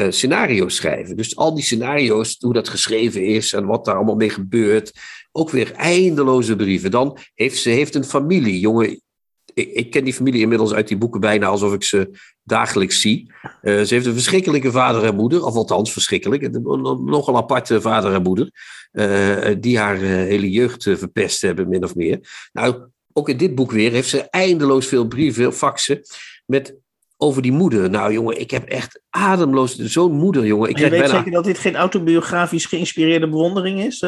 Speaker 3: scenario's schrijven. Dus al die scenario's, hoe dat geschreven is en wat daar allemaal mee gebeurt. Ook weer eindeloze brieven. Dan heeft ze heeft een familie, jongen ik, ik, ken die familie inmiddels uit die boeken bijna alsof ik ze dagelijks zie. Uh, ze heeft een verschrikkelijke vader en moeder, of althans verschrikkelijk, een nogal aparte vader en moeder, uh, die haar uh, hele jeugd verpest hebben, min of meer. Nou, ook in dit boek weer heeft ze eindeloos veel brieven, faxen, met over die moeder. Nou, jongen, ik heb echt ademloos zo'n moeder, jongen. Ik
Speaker 2: je weet
Speaker 3: bijna...
Speaker 2: zeker dat dit geen autobiografisch geïnspireerde bewondering is?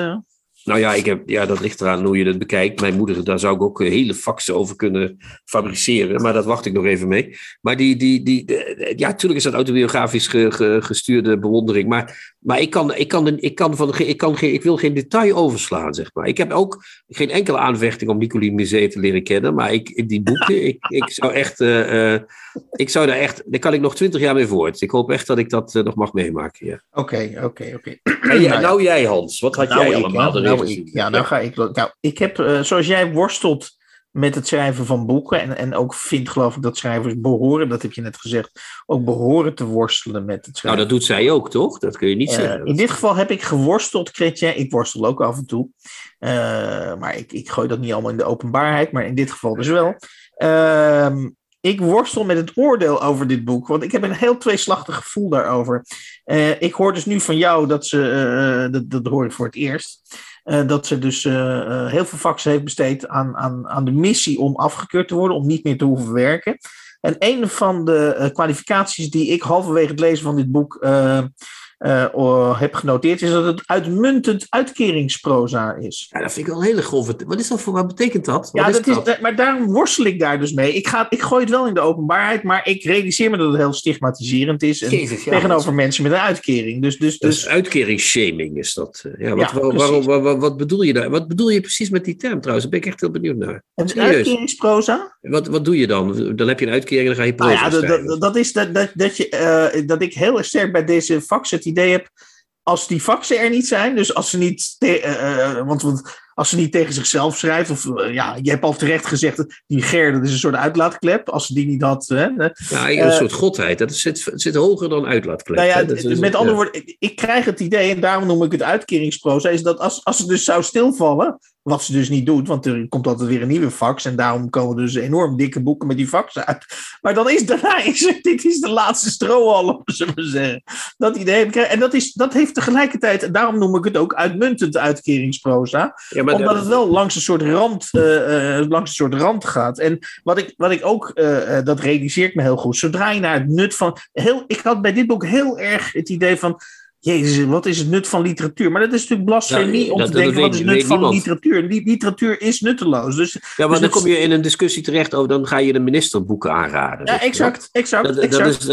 Speaker 3: Nou ja, ik heb, ja, dat ligt eraan hoe je het bekijkt. Mijn moeder, daar zou ik ook hele faxen over kunnen fabriceren. Maar dat wacht ik nog even mee. Maar die, die, die, ja, natuurlijk is dat autobiografisch ge, ge, gestuurde bewondering. Maar, maar ik, kan, ik, kan, ik, kan van, ik, kan geen, ik wil geen detail overslaan, zeg maar. Ik heb ook geen enkele aanvechting om Nicoline Musée te leren kennen. Maar ik, die boeken, ik, ik zou echt... Ik zou daar echt... Daar kan ik nog twintig jaar mee voort. Ik hoop echt dat ik dat nog mag meemaken.
Speaker 2: Oké, oké, oké.
Speaker 3: Nou jij, Hans. Wat had
Speaker 2: nou,
Speaker 3: jij
Speaker 2: ik,
Speaker 3: allemaal
Speaker 2: nou, ik, ja, nou ga ik. Nou, ik heb, uh, zoals jij worstelt met het schrijven van boeken. En, en ook vindt, geloof ik, dat schrijvers behoren, dat heb je net gezegd, ook behoren te worstelen met het schrijven.
Speaker 3: Nou, dat doet zij ook, toch? Dat kun je niet
Speaker 2: uh,
Speaker 3: zeggen.
Speaker 2: In dit geval heb ik geworsteld, Kretje. Ik worstel ook af en toe. Uh, maar ik, ik gooi dat niet allemaal in de openbaarheid, maar in dit geval dus wel. Uh, ik worstel met het oordeel over dit boek, want ik heb een heel tweeslachtig gevoel daarover. Uh, ik hoor dus nu van jou dat ze, uh, dat, dat hoor ik voor het eerst, uh, dat ze dus heel veel faxen heeft besteed aan, aan, aan de missie om afgekeurd te worden, om niet meer te hoeven werken. En een van de kwalificaties die ik halverwege het lezen van dit boek uh, heb genoteerd, is dat het uitmuntend uitkeringsproza is.
Speaker 3: Ja, dat vind ik wel een hele grove. Wat is dat voor? Wat betekent dat?
Speaker 2: Ja,
Speaker 3: wat
Speaker 2: dat is, dat? maar daarom worstel ik daar dus mee. Ik, ga, ik gooi het wel in de openbaarheid, maar ik realiseer me dat het heel stigmatiserend is. En
Speaker 3: Jezus, ja,
Speaker 2: tegenover mensen met een uitkering. Dus, dus, dus...
Speaker 3: dus uitkeringsshaming is dat. Ja, wat, ja, waar, waarom, wat, wat, bedoel je daar? Wat bedoel je precies met die term trouwens? Daar ben ik echt heel benieuwd naar.
Speaker 2: Het uitkeringsproza?
Speaker 3: Wat, wat doe je dan? Dan heb je een uitkering en dan ga je proza
Speaker 2: nou ja, dat, dat, is dat, dat, dat, je, uh, dat ik heel erg sterk bij deze fax het idee heb als die faxen er niet zijn, dus als ze niet, te- eh, eh, want, want als ze niet tegen zichzelf schrijft, of eh, ja, je hebt al terecht gezegd, dat die Ger, dat is een soort uitlaatklep, als ze die niet had. Hè, eh,
Speaker 3: Ja, een
Speaker 2: Eh,
Speaker 3: soort godheid. Dat zit, zit hoger dan uitlaatklep.
Speaker 2: nou ja,
Speaker 3: hè. Dat is-
Speaker 2: met
Speaker 3: ja.
Speaker 2: andere woorden, ik- ik krijg het idee, en daarom noem ik het uitkeringsproza, is dat als, als ze dus zou stilvallen, wat ze dus niet doet, want er komt altijd weer een nieuwe fax, en daarom komen dus enorm dikke boeken met die fax uit. Maar dan is daarna, is dit is de laatste strohalm, zullen we zeggen. Dat idee heb ik. En dat, is, dat heeft tegelijkertijd, en daarom noem ik het ook uitmuntend uitkeringsproza,
Speaker 3: Ja,
Speaker 2: omdat
Speaker 3: dat-
Speaker 2: het wel langs een soort rand, eh, eh, langs een soort rand gaat. En wat ik, wat ik ook, eh, dat realiseert me heel goed. Zodra je naar het nut van. Heel, ik had bij dit boek heel erg het idee van. Jezus, wat is het nut van literatuur? Maar dat is natuurlijk blasfemie
Speaker 3: Ja,
Speaker 2: om
Speaker 3: dat-
Speaker 2: te denken: wat is het nut van
Speaker 3: niemand.
Speaker 2: literatuur? Li- Literatuur is nutteloos. Dus,
Speaker 3: ja, maar
Speaker 2: dus
Speaker 3: dan kom je in een discussie terecht over, dan ga je de minister boeken aanraden.
Speaker 2: ja, exact. exact.
Speaker 3: Dat, is,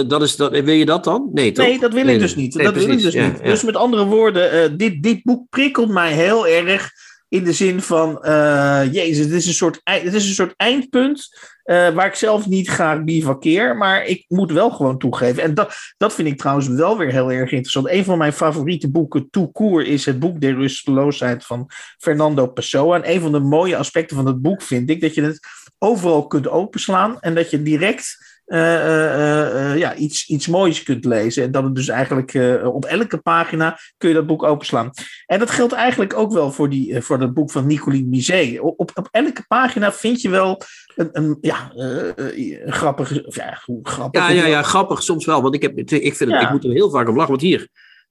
Speaker 3: dat is, dat, wil je dat dan? Nee, toch?
Speaker 2: Nee, dat wil
Speaker 3: Nee,
Speaker 2: ik dus niet.
Speaker 3: Nee,
Speaker 2: dat wil ik dus
Speaker 3: Ja,
Speaker 2: niet. Dus met andere woorden, eh, dit, dit boek prikkelt mij heel erg in de zin van, eh, jezus, het is een soort, het is een soort eindpunt eh, waar ik zelf niet graag bivakkeer, maar ik moet wel gewoon toegeven. En dat, dat vind ik trouwens wel weer heel erg interessant. Een van mijn favoriete boeken, court, is het boek Der Rusteloosheid van Fernando Pessoa. En een van de mooie aspecten van het boek vind ik dat je het overal kunt openslaan en dat je direct eh, eh, ja, iets, iets moois kunt lezen. En dat het dus eigenlijk op elke pagina kun je dat boek openslaan. En dat geldt eigenlijk ook wel voor, die, voor dat boek van Nicoline. Op, op, op elke pagina vind je wel een, een, ja, eh, eh, of Ja, hoe grappig.
Speaker 3: Ja, ja, ja, grappig soms wel. Want ik, heb, ik, vind het,
Speaker 2: Ja.
Speaker 3: ik moet er heel vaak om lachen. Want hier,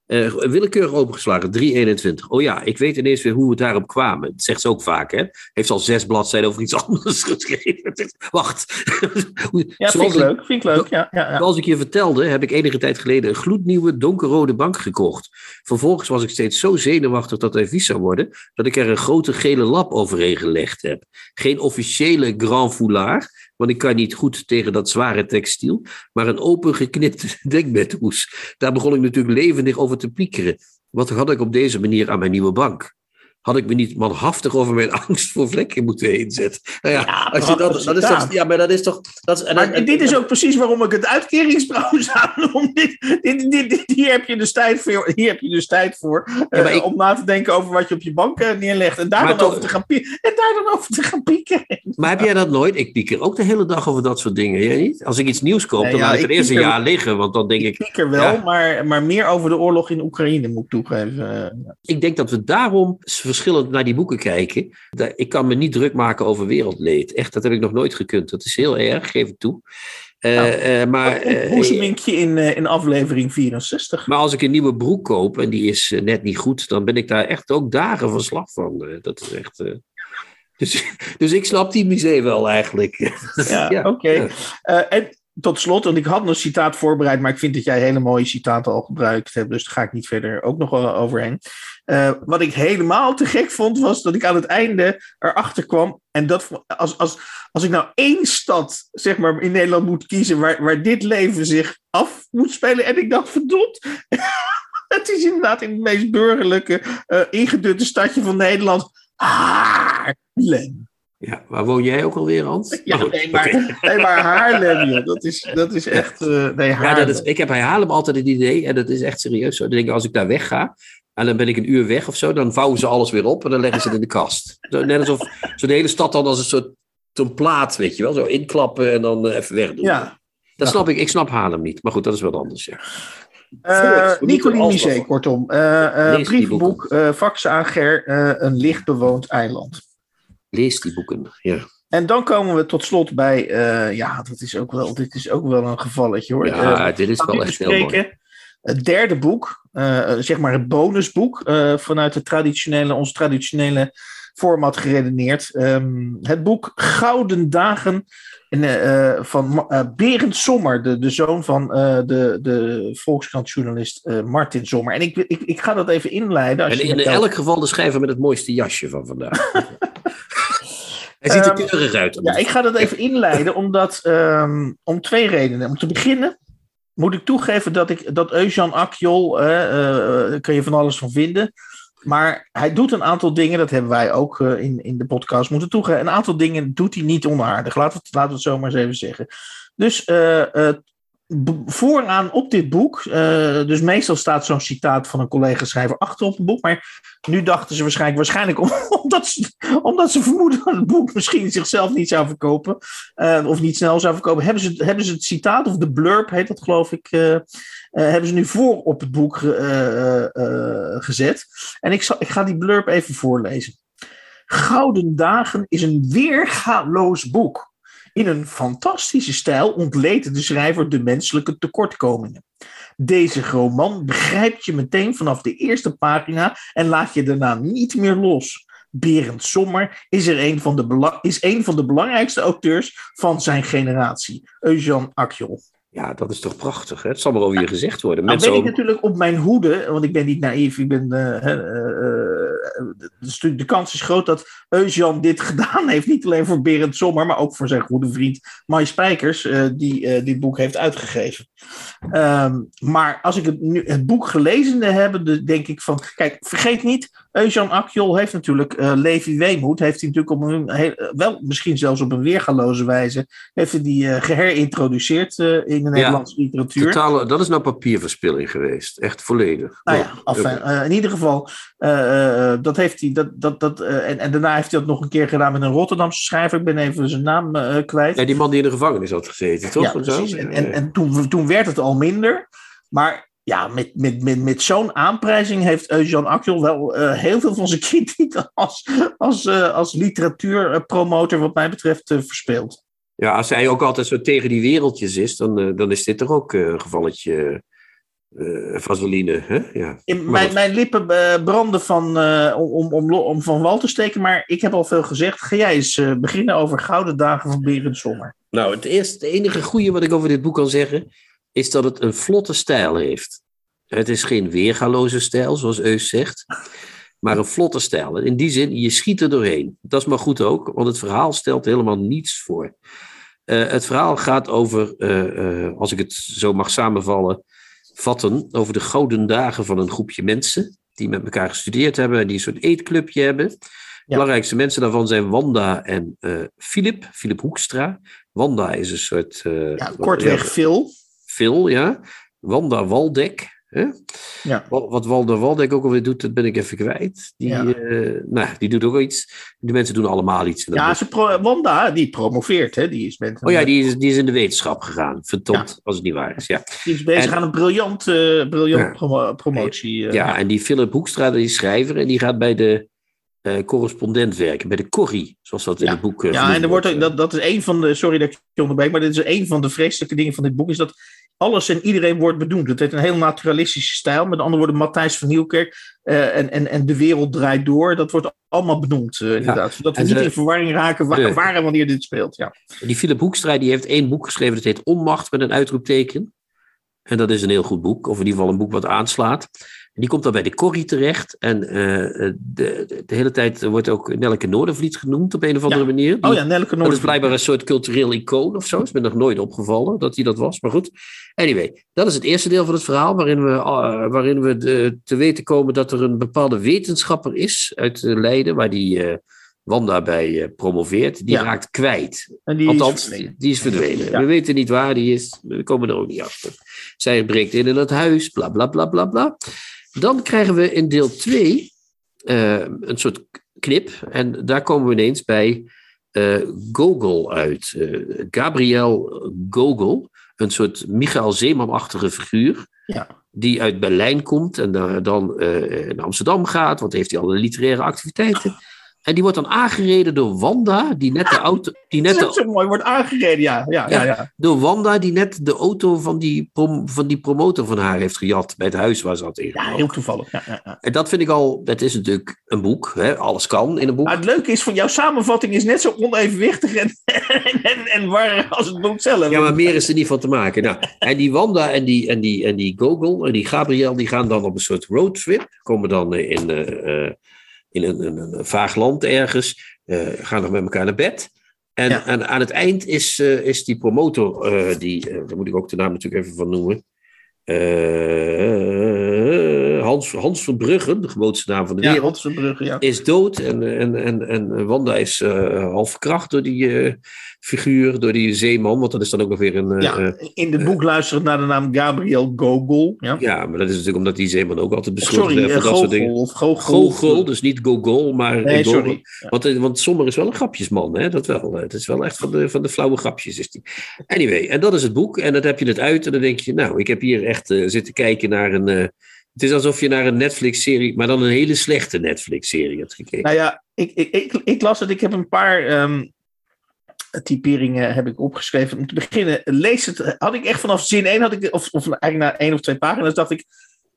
Speaker 3: eh, willekeurig opengeslagen, 321. Oh ja, ik weet ineens weer hoe we daarop kwamen. Dat zegt ze ook vaak, hè. Heeft al zes bladzijden over iets anders geschreven. Wacht.
Speaker 2: Ja, vind ik
Speaker 3: ik-
Speaker 2: leuk. Vind ik leuk. Ja, ja, ja.
Speaker 3: Zoals ik je vertelde, heb ik enige tijd geleden een gloednieuwe donkerrode bank gekocht. Vervolgens was ik steeds zo zenuwachtig dat hij vies zou worden, dat ik er een grote gele lap overheen gelegd heb. Geen officiële grand foulard, want ik kan niet goed tegen dat zware textiel, maar een open geknipt dekbedhoes. Daar begon ik natuurlijk levendig over te piekeren. Wat had ik op deze manier aan mijn nieuwe bank? Had ik me niet manhaftig over mijn angst voor vlekken moeten heen zetten? Nou ja,
Speaker 2: Ja,
Speaker 3: als je dat, dat is toch, ja, maar dat is toch. Dat is, en-
Speaker 2: Maar
Speaker 3: en-
Speaker 2: dit is ook precies waarom ik het uitkeringsproza noem. Dit, dit, dit, dit- hier, heb je dus tijd voor, hier heb je dus tijd voor eh,
Speaker 3: maar ik-
Speaker 2: om na te denken over wat je op je bank eh, neerlegt. En daar, dan
Speaker 3: toch-
Speaker 2: over te gaan en daar dan over te gaan pieken.
Speaker 3: Maar heb jij dat nooit? Ik pieker ook de hele dag over dat soort dingen. Jij niet? Als ik iets nieuws koop, dan
Speaker 2: ja,
Speaker 3: laat ik het eerst een
Speaker 2: pieker-
Speaker 3: jaar liggen. Want dan denk
Speaker 2: Ik
Speaker 3: ik,
Speaker 2: piek er wel,
Speaker 3: Ja.
Speaker 2: maar, maar meer over de oorlog in Oekraïne moet ik toegeven. Eh,
Speaker 3: ik denk dat we daarom verschillend naar die boeken kijken. Ik kan me niet druk maken over wereldleed. Echt, dat heb ik nog nooit gekund. Dat is heel erg, geef ik toe. Eh,
Speaker 2: Nou,
Speaker 3: eh, maar, eh,
Speaker 2: Boezeminkje in, in aflevering 64.
Speaker 3: maar als ik een nieuwe broek koop en die is net niet goed, dan ben ik daar echt ook dagen van slag van. Dat is echt. Dus, dus ik snap die museum wel eigenlijk.
Speaker 2: Ja, oké.
Speaker 3: ja.
Speaker 2: En tot slot, want ik had een citaat voorbereid, maar ik vind dat jij hele mooie citaten al gebruikt hebt, dus daar ga ik niet verder ook nog overheen. Eh, wat ik helemaal te gek vond, was dat ik aan het einde erachter kwam. En dat als, als, als ik nou één stad zeg maar, in Nederland moet kiezen waar, waar dit leven zich af moet spelen. En ik dacht, verdomd. Het is inderdaad in het meest burgerlijke, eh ingedutte stadje van Nederland. Haarlem.
Speaker 3: Ja, waar woon jij ook alweer, Hans?
Speaker 2: Ja,
Speaker 3: goed,
Speaker 2: nee, maar, nee, maar Haarlem, joh. Dat is, dat is echt... eh, nee,
Speaker 3: Ja, dat is, ik heb bij Haarlem altijd het idee, en dat is echt serieus zo. Dan denk ik, als ik daar wegga, en dan ben ik een uur weg of zo, dan vouwen ze alles weer op en dan leggen ze het in de kast. Zo, net alsof zo de hele stad dan als een soort zo'n plaat, weet je wel, zo inklappen en dan eh, even wegdoen.
Speaker 2: Ja.
Speaker 3: Dat snap ik, ik snap Haarlem niet, maar goed, dat is wat anders. Ja.
Speaker 2: Nicoline Misé,
Speaker 3: wat-
Speaker 2: kortom.
Speaker 3: Die
Speaker 2: brievenboek, faxen aan Ger, een licht bewoond eiland.
Speaker 3: Lees die boeken. Ja,
Speaker 2: En dan komen we tot slot bij, eh, ja, dat is ook wel, dit is ook wel een gevalletje hoor.
Speaker 3: ja
Speaker 2: Eh,
Speaker 3: dit is
Speaker 2: gaan
Speaker 3: wel echt heel mooi.
Speaker 2: Het derde boek, eh, zeg maar het bonusboek, eh, vanuit het traditionele, ons traditionele format geredeneerd. Ehm, het boek Gouden Dagen en, eh, eh, van eh, Berend Sommer, de, de zoon van eh, de, de Volkskrantjournalist eh, Martin Sommer. En ik, ik, ik ga dat even inleiden. Als
Speaker 3: En
Speaker 2: je
Speaker 3: in elk geval de schrijver met het mooiste jasje van vandaag. Hij ziet er
Speaker 2: Ehm,
Speaker 3: keurig uit.
Speaker 2: Ja, ik ga dat even inleiden, omdat ehm, om twee redenen. Om te beginnen moet ik toegeven dat ik dat Eusjan Akjol, eh, eh, daar kun je van alles van vinden. Maar hij doet een aantal dingen, dat hebben wij ook eh, in, in de podcast moeten toegeven. Een aantal dingen doet hij niet onaardig. Laten we het, laten we het zo maar eens even zeggen. Dus eh, eh, vooraan op dit boek, uh, dus meestal staat zo'n citaat van een collega-schrijver achter op het boek, maar nu dachten ze waarschijnlijk, waarschijnlijk om, omdat, ze, omdat ze vermoeden dat het boek misschien zichzelf niet zou verkopen, uh, of niet snel zou verkopen, hebben ze, hebben ze het citaat, of de blurb heet dat geloof ik, uh, hebben ze nu voor op het boek gezet. En ik, zal, ik ga die blurb even voorlezen. Gouden Dagen is een weergaloos boek. In een fantastische stijl ontleed de schrijver de menselijke tekortkomingen. Deze roman begrijpt je meteen vanaf de eerste pagina en laat je daarna niet meer los. Berend Sommer is, er een van de is een van de belangrijkste auteurs van zijn generatie, Eugène Akjol.
Speaker 3: Ja, dat is toch prachtig. Hè? Het zal maar je gezegd worden.
Speaker 2: Nou ben ik natuurlijk op mijn hoede, want ik ben niet naïef. Ik ben, uh, uh, de kans is groot dat Eusjan dit gedaan heeft. Niet alleen voor Berend Sommer, maar ook voor zijn goede vriend Mai Spijkers, die dit boek heeft uitgegeven. Um, maar als ik het, nu, het boek gelezen heb, denk ik van... Kijk, vergeet niet, Eusjan Akjol heeft natuurlijk Levi Weemoed. Heeft hij natuurlijk op een, heel, wel misschien zelfs op een weergaloze wijze... heeft hij die geherintroduceerd in in de Nederlandse ja, literatuur.
Speaker 3: Totale, dat is nou papierverspilling geweest. Echt volledig.
Speaker 2: Nou ja, in ieder geval, uh, dat heeft hij. Dat, dat, dat, en, en daarna heeft hij dat nog een keer gedaan met een Rotterdamse schrijver. Ik ben even zijn naam kwijt.
Speaker 3: Ja, die man die in de gevangenis had gezeten, toch?
Speaker 2: Ja, precies. En, en, en toen, toen werd het al minder. Maar ja, met, met, met, met zo'n aanprijzing heeft Eugène Akjol wel uh, heel veel van zijn krediet als, als, uh, als literatuurpromotor, wat mij betreft, uh, verspeeld.
Speaker 3: Ja, als hij ook altijd zo tegen die wereldjes is, dan, dan is dit toch ook een gevalletje uh, vaseline. Hè? Ja.
Speaker 2: In, mijn, mijn lippen branden van, om, om, om van wal te steken, maar ik heb al veel gezegd. Ga jij eens beginnen over Gouden Dagen van Berend Sommer.
Speaker 3: Nou, het, eerste, het enige goede wat ik over dit boek kan zeggen, is dat het een vlotte stijl heeft. Het is geen weergaloze stijl, zoals Eus zegt maar een vlotte stijl. In die zin, je schiet er doorheen. Dat is maar goed ook, want het verhaal stelt helemaal niets voor. Uh, het verhaal gaat over, uh, uh, als ik het zo mag samenvallen, vatten, over de gouden dagen van een groepje mensen die met elkaar gestudeerd hebben en die een soort eetclubje hebben. De ja. belangrijkste mensen daarvan zijn Wanda en Philip, Philip Hoekstra. Wanda is een soort...
Speaker 2: ja, kortweg Phil.
Speaker 3: Phil, ja. Wanda Waldek, Hè? Ja. Wat Walder Waldeck ook alweer doet, dat ben ik even kwijt. Die, ja. uh, nou, die doet ook iets. Die mensen doen allemaal iets.
Speaker 2: Ja, ze pro Wanda, die promoveert. Hè? Die is met
Speaker 3: oh ja, die is, die is in de wetenschap gegaan. Verdomd, ja. als het niet waar is. Ja.
Speaker 2: Die is bezig en, aan een briljant, uh, briljant promo promotie.
Speaker 3: Uh, ja, en die Philip Hoekstra, die is schrijver. En die gaat bij de correspondent werken. Bij de corrie, zoals dat in het boek
Speaker 2: Ja, en er wordt, ook, dat, dat is een van de... Sorry dat ik je onderbreek, maar dit is een van de vreselijke dingen van dit boek. Is dat alles en iedereen wordt benoemd. Het heeft een heel naturalistische stijl. Met andere woorden, Matthijs van Nieuwkerk uh, en, en, en de wereld draait door. Dat wordt allemaal benoemd, uh, inderdaad. Ja. Zodat we en niet in verwarring raken waar, waar, en wanneer dit speelt. Ja.
Speaker 3: Die Philip Hoekstra die heeft één boek geschreven. Dat heet Onmacht met een uitroepteken. En dat is een heel goed boek. Of in ieder geval een boek wat aanslaat. Die komt dan bij de Corrie terecht. En uh, de, de, hele tijd wordt ook Nelke Noordervliet genoemd op een of andere
Speaker 2: ja.
Speaker 3: manier.
Speaker 2: Die, oh ja, Nelke Noordervliet.
Speaker 3: Dat is blijkbaar een soort cultureel icoon of zo. Is me nog nooit opgevallen dat hij dat was. Maar goed. Anyway, dat is het eerste deel van het verhaal. Waarin we, uh, waarin we de, te weten komen dat er een bepaalde wetenschapper is uit Leiden. Waar die uh, Wanda bij promoveert. Die ja. raakt kwijt.
Speaker 2: En die
Speaker 3: Althans,
Speaker 2: is
Speaker 3: die, die is verdwenen. Ja. We weten niet waar die is. We komen er ook niet achter. Zij breekt in in het huis. Bla bla bla bla bla. Dan krijgen we in deel 2 uh, een soort knip. En daar komen we ineens bij uh, Gogol uit. Uh, Gabriel Gogol. Een soort Michael Zeeman-achtige figuur.
Speaker 2: Ja.
Speaker 3: Die uit Berlijn komt en dan, dan naar Amsterdam gaat. Want heeft hij alle literaire activiteiten. En die wordt dan aangereden door Wanda, die net de auto. Die net
Speaker 2: dat is zo mooi, wordt aangereden, ja. Ja, ja, ja.
Speaker 3: Door Wanda, die net de auto van die, prom, van die promotor van haar heeft gejat bij het huis waar ze had
Speaker 2: Ja, heel toevallig. Ja.
Speaker 3: En dat vind ik al, dat is natuurlijk een boek, hè? alles kan in een boek.
Speaker 2: Maar het leuke is, van jouw samenvatting is net zo onevenwichtig en, en, en waar als het boek zelf.
Speaker 3: Ja, maar meer is er niet van te maken. Nou, en die Wanda en die, en die, en die Gogol en die Gabriel, die gaan dan op een soort roadtrip, komen dan in. Uh, uh, in een, een, een, vaag land ergens, uh, gaan nog met elkaar naar bed. En, ja. en aan het eind is, uh, is die promotor, uh, die, daar moet ik ook de naam natuurlijk even van noemen, Hans, Hans van Bruggen, de grootste naam van de
Speaker 2: Ja,
Speaker 3: wereld,
Speaker 2: Hans Verbrugge, ja.
Speaker 3: is dood. En, en, en, en Wanda is eh, half verkracht door die eh, figuur, door die zeeman. Want dat is dan ook nog weer een... eh,
Speaker 2: Ja,
Speaker 3: eh,
Speaker 2: in het boek luistert naar de naam Gabriel Gogol. Ja.
Speaker 3: ja, maar dat is natuurlijk omdat die zeeman ook altijd beschuldigd
Speaker 2: Sorry,
Speaker 3: werd
Speaker 2: eh,
Speaker 3: van dat soort dingen.
Speaker 2: Gogol of Gogol.
Speaker 3: Gogol, dus niet Gogol, maar
Speaker 2: Nee,
Speaker 3: Gogol.
Speaker 2: sorry.
Speaker 3: Want, eh, want Sommer is wel een grapjesman, hè? dat wel. Het is wel echt van de, van de flauwe grapjes. Is die. Anyway, en dat is het boek. En dan heb je het uit en dan denk je, nou, ik heb hier echt eh, zitten kijken naar een... eh, het is alsof je naar een Netflix-serie, maar dan een hele slechte Netflix-serie hebt gekeken.
Speaker 2: Nou ja, ik, ik, ik, ik las het. Ik heb een paar ehm, typeringen heb ik opgeschreven. Om te beginnen, lees het. Had ik echt vanaf zin 1, had ik, of, of eigenlijk na één of twee pagina's, dacht ik.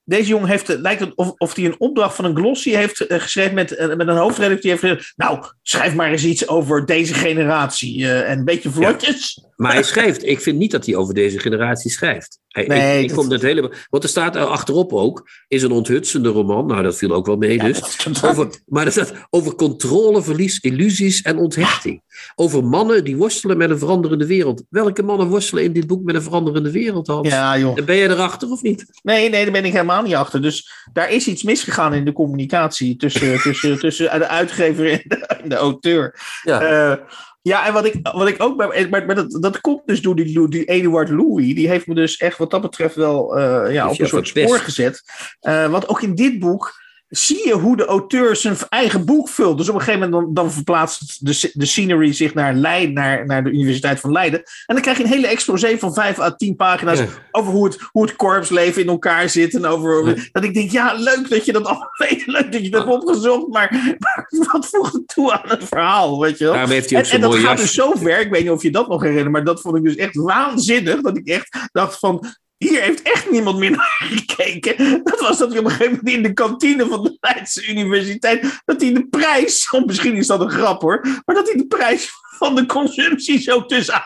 Speaker 2: Deze jongen heeft, het lijkt het of, of hij een opdracht van een glossy heeft eh, geschreven met, eh, met een hoofdredacteur. Heeft gezegd, nou, schrijf maar eens iets over deze generatie. eh, en een beetje vlotjes.
Speaker 3: Maar hij schrijft, ik vind niet dat hij over deze generatie schrijft. Hij,
Speaker 2: Nee,
Speaker 3: ik, ik
Speaker 2: dat-
Speaker 3: dat helemaal, want er staat er achterop ook, is een onthutsende roman. Nou, dat viel ook wel mee dus.
Speaker 2: dat
Speaker 3: Over, maar er staat over controleverlies, illusies en onthechting. Over mannen die worstelen met een veranderende wereld. Welke mannen worstelen in dit boek met een veranderende wereld, Hans?
Speaker 2: ja, joh.
Speaker 3: En Ben je erachter of niet?
Speaker 2: Nee, nee, daar ben ik helemaal niet achter. Dus daar is iets misgegaan in de communicatie tussen, tussen, tussen de uitgever en de, en de auteur.
Speaker 3: Ja.
Speaker 2: Eh, ja, en wat ik, wat ik ook bij. Maar, maar dat, dat komt dus door die, die Eduard Louis. Die heeft me dus echt wat dat betreft wel eh, ja, op een soort spoor gezet. Eh, want ook in dit boek zie je hoe de auteur zijn eigen boek vult. Dus op een gegeven moment dan, dan verplaatst de, de scenery zich naar Leiden, naar, naar de Universiteit van Leiden. En dan krijg je een hele exposé van vijf à tien pagina's
Speaker 3: Ja.
Speaker 2: over hoe het, hoe het korpsleven in elkaar zit. En over,
Speaker 3: Ja.
Speaker 2: dat ik denk, ja, leuk dat je dat allemaal weet. Leuk dat je dat hebt opgezocht. Maar, maar wat voegt het toe aan het verhaal, weet je wel?
Speaker 3: Daarom heeft hij ook
Speaker 2: En, en dat gaat dus zo ver, ik weet niet of je dat nog herinnert, maar dat vond ik dus echt waanzinnig. Dat ik echt dacht van, hier heeft echt niemand meer naar gekeken. Dat was dat hij op een gegeven moment in de kantine van de Leidse Universiteit, dat hij de prijs, misschien is dat een grap hoor, maar dat hij de prijs van de consumptie zo tussen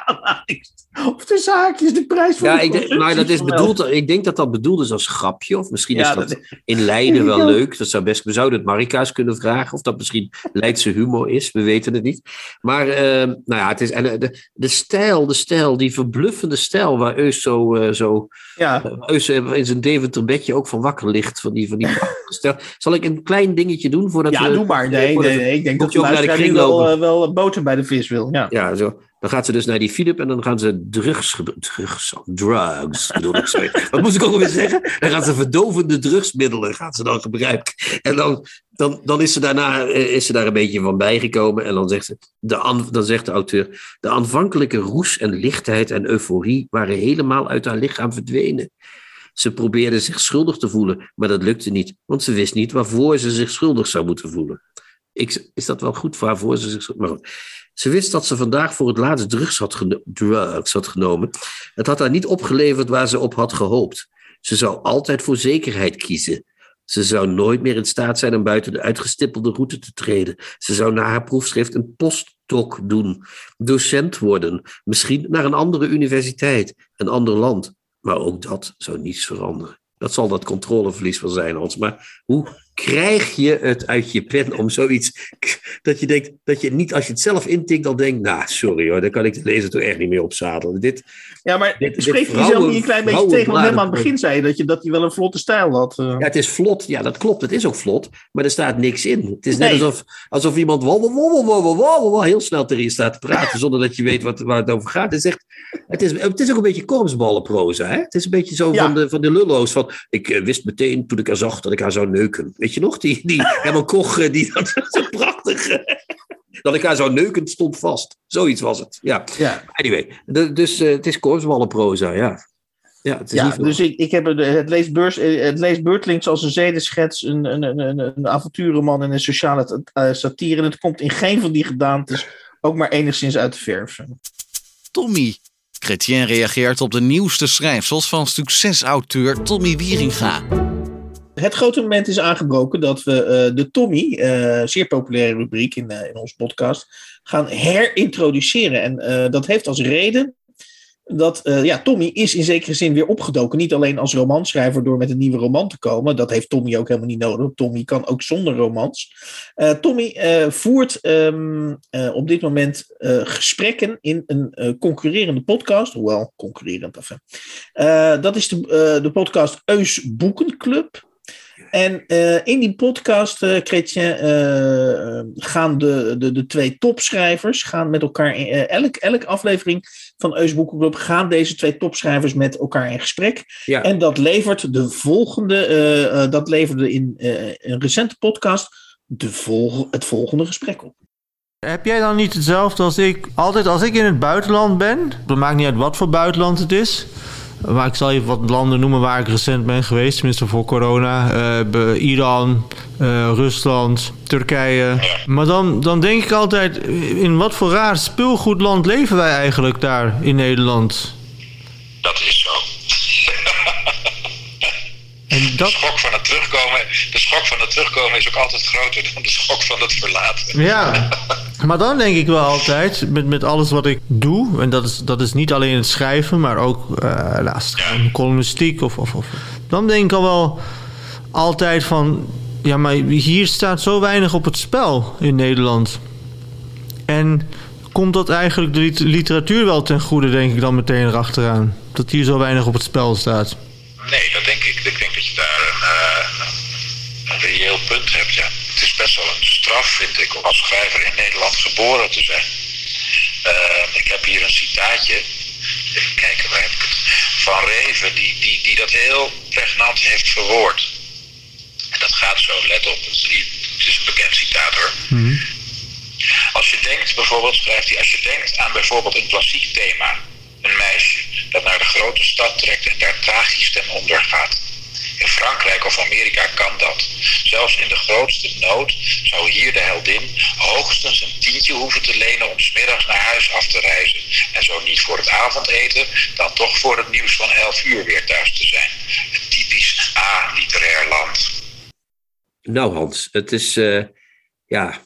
Speaker 2: of tussen haakjes de prijs van
Speaker 3: Ja,
Speaker 2: de
Speaker 3: ik denk,
Speaker 2: consumptie
Speaker 3: nou, dat is bedoeld, ik denk dat dat bedoeld is als grapje. Of misschien
Speaker 2: Ja,
Speaker 3: is dat,
Speaker 2: dat-
Speaker 3: in Leiden wel
Speaker 2: Ja.
Speaker 3: leuk. Dat zou best, we zouden het Marika's kunnen vragen. Of dat misschien Leidse humor is. We weten het niet. Maar eh, nou ja, het is, en, eh, de, de stijl, de stijl, die verbluffende stijl waar Eus zo, eh, zo
Speaker 2: Ja,
Speaker 3: Eus in zijn Deventer bedje ook van wakker ligt. Van die, van die stijl. Zal ik een klein dingetje doen voordat
Speaker 2: ja
Speaker 3: we...
Speaker 2: doe maar. Nee, nee. Ik denk dat
Speaker 3: je ook naar de
Speaker 2: wel, eh, wel boter bij de vis wil. Ja.
Speaker 3: Ja, zo. Dan gaat ze dus naar die Philip en dan gaan ze drugs, drugs, drugs bedoel ik, sorry. Wat moest ik ook alweer zeggen? Dan gaan ze verdovende drugsmiddelen gaan ze dan gebruiken. En dan, dan, dan is, ze daarna, eh, is ze daar een beetje van bijgekomen en dan zegt, ze, de, dan zegt de auteur, de aanvankelijke roes en lichtheid en euforie waren helemaal uit haar lichaam verdwenen. Ze probeerde zich schuldig te voelen, maar dat lukte niet, want ze wist niet waarvoor ze zich schuldig zou moeten voelen. Ik, is dat wel goed waarvoor ze zich... Maar goed. Ze wist dat ze vandaag voor het laatst drugs had, drugs had genomen. Het had haar niet opgeleverd waar ze op had gehoopt. Ze zou altijd voor zekerheid kiezen. Ze zou nooit meer in staat zijn om buiten de uitgestippelde route te treden. Ze zou na haar proefschrift een postdoc doen, docent worden, misschien naar een andere universiteit, een ander land. Maar ook dat zou niets veranderen. Dat zal dat controleverlies wel zijn, Hans. Maar hoe krijg je het uit je pen om zoiets dat je denkt dat je niet als je het zelf intikt al denkt, nou sorry hoor, daar kan ik de lezer toch echt niet meer op zadelen. Dit,
Speaker 2: Ja, maar
Speaker 3: Dit-
Speaker 2: spreek je jezelf niet een klein beetje tegen? Want helemaal aan het begin zei je dat, je dat hij wel een vlotte stijl had. eh.
Speaker 3: ja, het is vlot, ja dat klopt, het is ook vlot, maar er staat niks in. Het is net
Speaker 2: Nee.
Speaker 3: alsof, alsof iemand wol- wol- wol- wol- heel snel tegen je staat te praten zonder dat je weet wat, waar het over gaat. Het is, echt, het is, het is ook een beetje korpsballenproza. Hè? Het is een beetje zo
Speaker 2: Ja.
Speaker 3: van, de, van de lullo's van, ik eh, wist meteen toen ik haar zag dat ik haar zou neuken. Weet je nog, die, die Herman Koch, eh, die, dat zo prachtig. Dat ik haar zou neuken stond vast. Zoiets was het. Ja.
Speaker 2: Ja,
Speaker 3: Anyway, de- dus eh, het is korpsballenproza, ja. Ja, het is
Speaker 2: ja dus ik, ik heb het, het, leest eh, het als een zedenschets, een, een, een, een, avonturenroman en een sociale satire. En het komt in geen van die gedaantes ook maar enigszins uit de verf.
Speaker 1: Tommy. Chrétien reageert op de nieuwste schrijfsels van succesauteur Tommy Wieringa.
Speaker 2: Het grote moment is aangebroken dat we eh, de Tommy, eh, zeer populaire rubriek in, eh, in onze podcast, gaan herintroduceren. En dat heeft als reden dat ja, Tommy is in zekere zin weer opgedoken. Niet alleen als romanschrijver door met een nieuwe roman te komen. Dat heeft Tommy ook helemaal niet nodig. Tommy kan ook zonder romans. Tommy voert ehm, eh, op dit moment gesprekken in een concurrerende podcast. Hoewel, concurrerend. Eh, dat is de, de podcast Eus Boekenclub. En uh, in die podcast, uh, Chrétien, uh, gaan de, de, de twee topschrijvers gaan met elkaar. In, elk, elke aflevering van Eus Boekenclub gaan deze twee topschrijvers met elkaar in gesprek. Ja. En dat levert de volgende, dat leverde in een recente podcast de vol, het volgende gesprek op.
Speaker 4: Heb jij dan niet hetzelfde als ik? Altijd als ik in het buitenland ben, het maakt niet uit wat voor buitenland het is. Maar ik zal even wat landen noemen waar ik recent ben geweest, tenminste voor corona. Uh, Iran, uh, Rusland, Turkije. Maar dan, dan denk ik altijd, in wat voor raar speelgoedland leven wij eigenlijk daar in Nederland?
Speaker 5: Dat is zo. En dat... de, schok van het terugkomen, de schok van het terugkomen is ook altijd groter dan de schok van het verlaten.
Speaker 4: Ja, maar dan denk ik wel altijd, met, met alles wat ik doe, en dat is, dat is niet alleen het schrijven, maar ook uh, naast ja. columnistiek, of, of, of, dan denk ik al wel altijd van, ja, maar hier staat zo weinig op het spel in Nederland. En komt dat eigenlijk de literatuur wel ten goede, denk ik dan meteen erachteraan? Dat hier zo weinig op het spel staat.
Speaker 5: Nee, dat denk ik. Ik denk dat je daar een, uh, een reëel punt hebt, ja. Het is best wel een straf, vind ik, om als schrijver in Nederland geboren te zijn. Uh, ik heb hier een citaatje. Even kijken, waar heb ik het? Van Reven, die, die, die dat heel pregnant heeft verwoord. En dat gaat zo, let op. Het is een bekend citaat hoor. Mm -hmm. Als je denkt, bijvoorbeeld, schrijft hij, als je denkt aan bijvoorbeeld een klassiek thema, een meisje dat naar de grote stad trekt en daar tragisch ten onder gaat. In Frankrijk of Amerika kan dat. Zelfs in de grootste nood zou hier de heldin hoogstens een tientje hoeven te lenen om smiddags naar huis af te reizen. En zo niet voor het avondeten, dan toch voor het nieuws van 11 uur weer thuis te zijn. Een typisch A-literair land.
Speaker 3: Nou Hans, het is, uh, ja,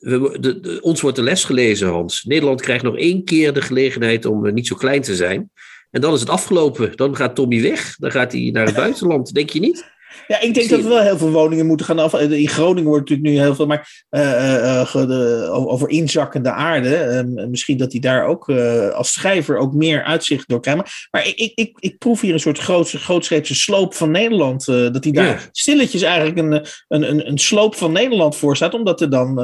Speaker 3: we, ons wordt de les gelezen, Hans. Nederland krijgt nog één keer de gelegenheid om uh, niet zo klein te zijn. En dan is het afgelopen. Dan gaat Tommy weg. Dan gaat hij naar het buitenland. Denk je niet?
Speaker 2: Ja, ik denk dat we wel heel veel woningen moeten gaan af. In Groningen wordt natuurlijk nu heel veel, maar uh, uh, de, over inzakkende aarde. Uh, misschien dat hij daar ook als schrijver ook meer uitzicht door krijgt. Maar ik, ik, ik, proef hier een soort grootse, grootscheepse sloop van Nederland. dat hij daar ja. stilletjes eigenlijk een, een, een, een, sloop van Nederland voor staat. Omdat er dan,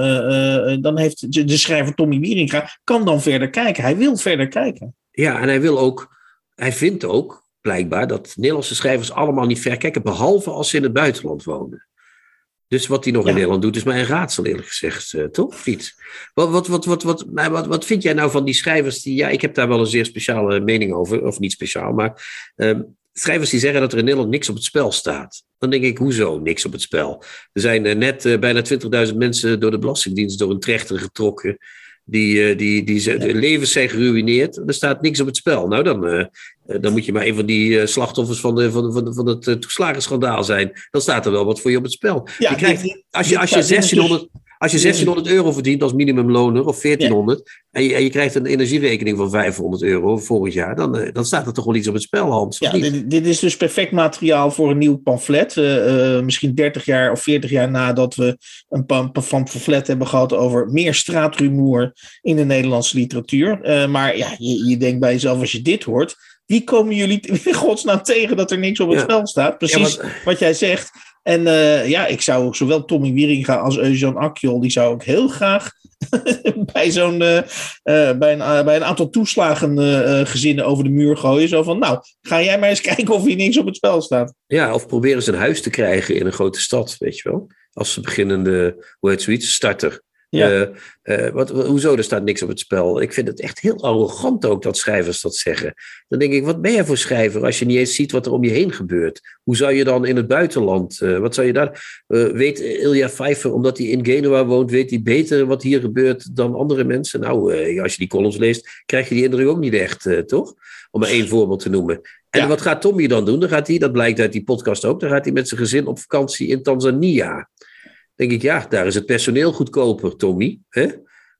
Speaker 2: dan heeft de, de schrijver Tommy Wieringa kan dan verder kijken. Hij wil verder kijken.
Speaker 3: Ja, en hij wil ook, hij vindt ook blijkbaar dat Nederlandse schrijvers allemaal niet ver kijken, behalve als ze in het buitenland wonen. Dus wat hij nog ja. in Nederland doet, is mij een raadsel, eerlijk gezegd, uh, toch? Of niet? Wat, wat, wat, wat, wat, wat, wat vind jij nou van die schrijvers die. Ja, ik heb daar wel een zeer speciale mening over, of niet speciaal, maar. Um, schrijvers die zeggen dat er in Nederland niks op het spel staat. Dan denk ik, hoezo niks op het spel? Er zijn uh, net uh, bijna 20.000 mensen door de Belastingdienst door een trechter getrokken die, uh, die, die, die ja. levens zijn geruineerd. Er staat niks op het spel. Nou, dan, uh, dan moet je maar een van die uh, slachtoffers van, de, van, van, van het toeslagenschandaal zijn. Dan staat er wel wat voor je op het spel. Ja, je krijgt, als je, als je 1600, als je 1600 euro verdient als minimumloner of 1400 ja. en, je, en, je, krijgt een energierekening van 500 euro volgend jaar, dan, dan staat er toch wel iets op het spel, Hans?
Speaker 2: Ja, dit, dit, is dus perfect materiaal voor een nieuw pamflet. Uh, uh, misschien 30 jaar of 40 jaar nadat we een pamflet hebben gehad over meer straatrumoer in de Nederlandse literatuur. maar ja, je, je denkt bij jezelf, als je dit hoort, wie komen jullie in godsnaam tegen dat er niks op het ja. spel staat? Precies ja, wat jij zegt. En uh, ja, ik zou zowel Tommy Wieringa als Eusjan Akjol, die zou ik heel graag bij zo'n uh, uh, bij, een, bij een aantal toeslagen gezinnen over de muur gooien. Zo van, nou, ga jij maar eens kijken of hier niks op het spel staat.
Speaker 3: Ja, of proberen ze een huis te krijgen in een grote stad, weet je wel. Als ze beginnende, hoe heet zoiets, starter. Ja. Uh, uh, wat, hoezo, er staat niks op het spel. Ik vind het echt heel arrogant ook dat schrijvers dat zeggen. Dan denk ik, wat ben jij voor schrijver als je niet eens ziet wat er om je heen gebeurt? Hoe zou je dan in het buitenland, uh, wat zou je daar... weet Ilja Pfeiffer, omdat hij in Genua woont, weet hij beter wat hier gebeurt dan andere mensen? Nou, als je die columns leest, krijg je die indruk ook niet echt, toch? Om maar één voorbeeld te noemen. En ja. wat gaat Tommy dan doen? Dan gaat hij, dat blijkt uit die podcast ook, dan gaat hij met zijn gezin op vakantie in Tanzania denk ik, ja, daar is het personeel goedkoper, Tommy. Hè?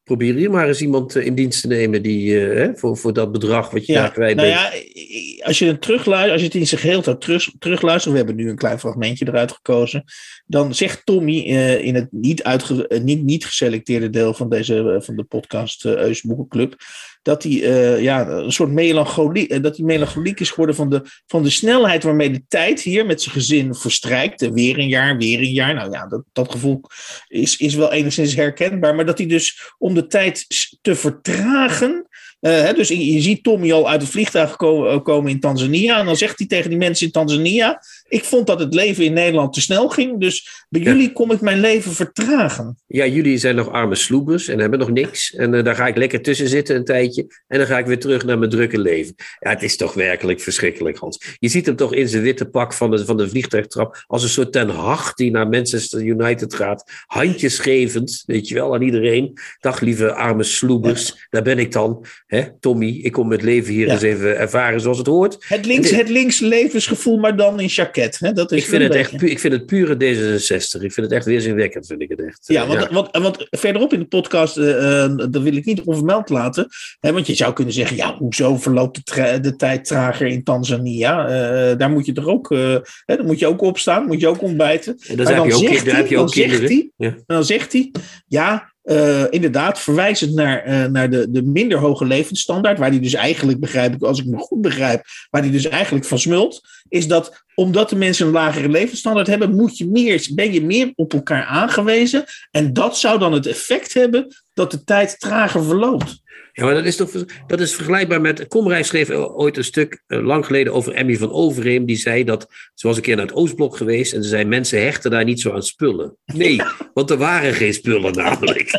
Speaker 3: Probeer hier maar eens iemand in dienst te nemen die, hè, voor, voor dat bedrag wat je
Speaker 2: ja,
Speaker 3: daar kwijt
Speaker 2: nou
Speaker 3: bent.
Speaker 2: Ja, als je het terugluistert, als je het in zijn geheel terug, terugluistert, we hebben nu een klein fragmentje eruit gekozen, dan zegt Tommy uh, in het niet, uitge, niet, niet geselecteerde deel van, deze, van de podcast Eus Boekenclub, dat hij eh, ja, een soort melancholie, eh, dat hij melancholiek is geworden van de, van de snelheid waarmee de tijd hier met zijn gezin verstrijkt. Weer een jaar, weer een jaar. Nou ja, dat, dat gevoel is, is wel enigszins herkenbaar. Maar dat hij dus om de tijd te vertragen. eh, hè, dus je, ziet Tommy al uit het vliegtuig ko- eh, komen in Tanzania. En dan zegt hij tegen die mensen in Tanzania: Ik vond dat het leven in Nederland te snel ging. Dus bij
Speaker 3: Ja.
Speaker 2: jullie kom ik mijn leven vertragen.
Speaker 3: Ja, jullie zijn nog arme sloebers en hebben nog niks. En eh, daar ga ik lekker tussen zitten een tijdje. En dan ga ik weer terug naar mijn drukke leven. Ja, het is toch werkelijk verschrikkelijk, Hans. Je ziet hem toch in zijn witte pak van de, van de vliegtuigtrap. Als een soort ten Hag die naar Manchester United gaat. Handjes gevend, weet je wel, aan iedereen. Dag lieve arme sloebers, daar ben ik dan. Hè, Tommy, ik kom het leven hier
Speaker 2: Ja.
Speaker 3: eens even ervaren zoals het hoort.
Speaker 2: Het links,
Speaker 3: Dit-
Speaker 2: het links levensgevoel, maar dan in jacket. Hè? Dat is
Speaker 3: Ik vind, het echt, pu- ik vind het pure D66. Ik vind het echt weerzinwekkend, vind ik het echt.
Speaker 2: Ja, want, Want, want verderop in de podcast, eh, eh, dat wil ik niet onvermeld laten. Hè, want je zou kunnen zeggen, ja, hoezo verloopt de, tra- de tijd trager in Tanzania? Eh, daar moet je toch ook, eh, hè, daar moet je ook opstaan, moet je ook ontbijten.
Speaker 3: En dan heb je ook,
Speaker 2: zegt
Speaker 3: kind- dan heb je
Speaker 2: hij-
Speaker 3: ook
Speaker 2: dan zegt
Speaker 3: kinderen.
Speaker 2: hij-
Speaker 3: Ja.
Speaker 2: En dan zegt hij, ja, eh, inderdaad, verwijzend naar, eh, naar de, de minder hoge levensstandaard, waar hij dus eigenlijk, begrijp ik, als ik me goed begrijp, waar hij dus eigenlijk van smult, is dat omdat de mensen een lagere levensstandaard hebben, moet je meer, ben je meer op elkaar aangewezen. En dat zou dan het effect hebben dat de tijd trager verloopt.
Speaker 3: Ja, maar dat is toch dat is vergelijkbaar met. Komrij schreef ooit een stuk eh, lang geleden over Emmy van Overheem. Die zei dat. Ze was een keer naar het Oostblok geweest. En ze zei: mensen hechten daar niet zo aan spullen. Nee, want er waren geen spullen namelijk.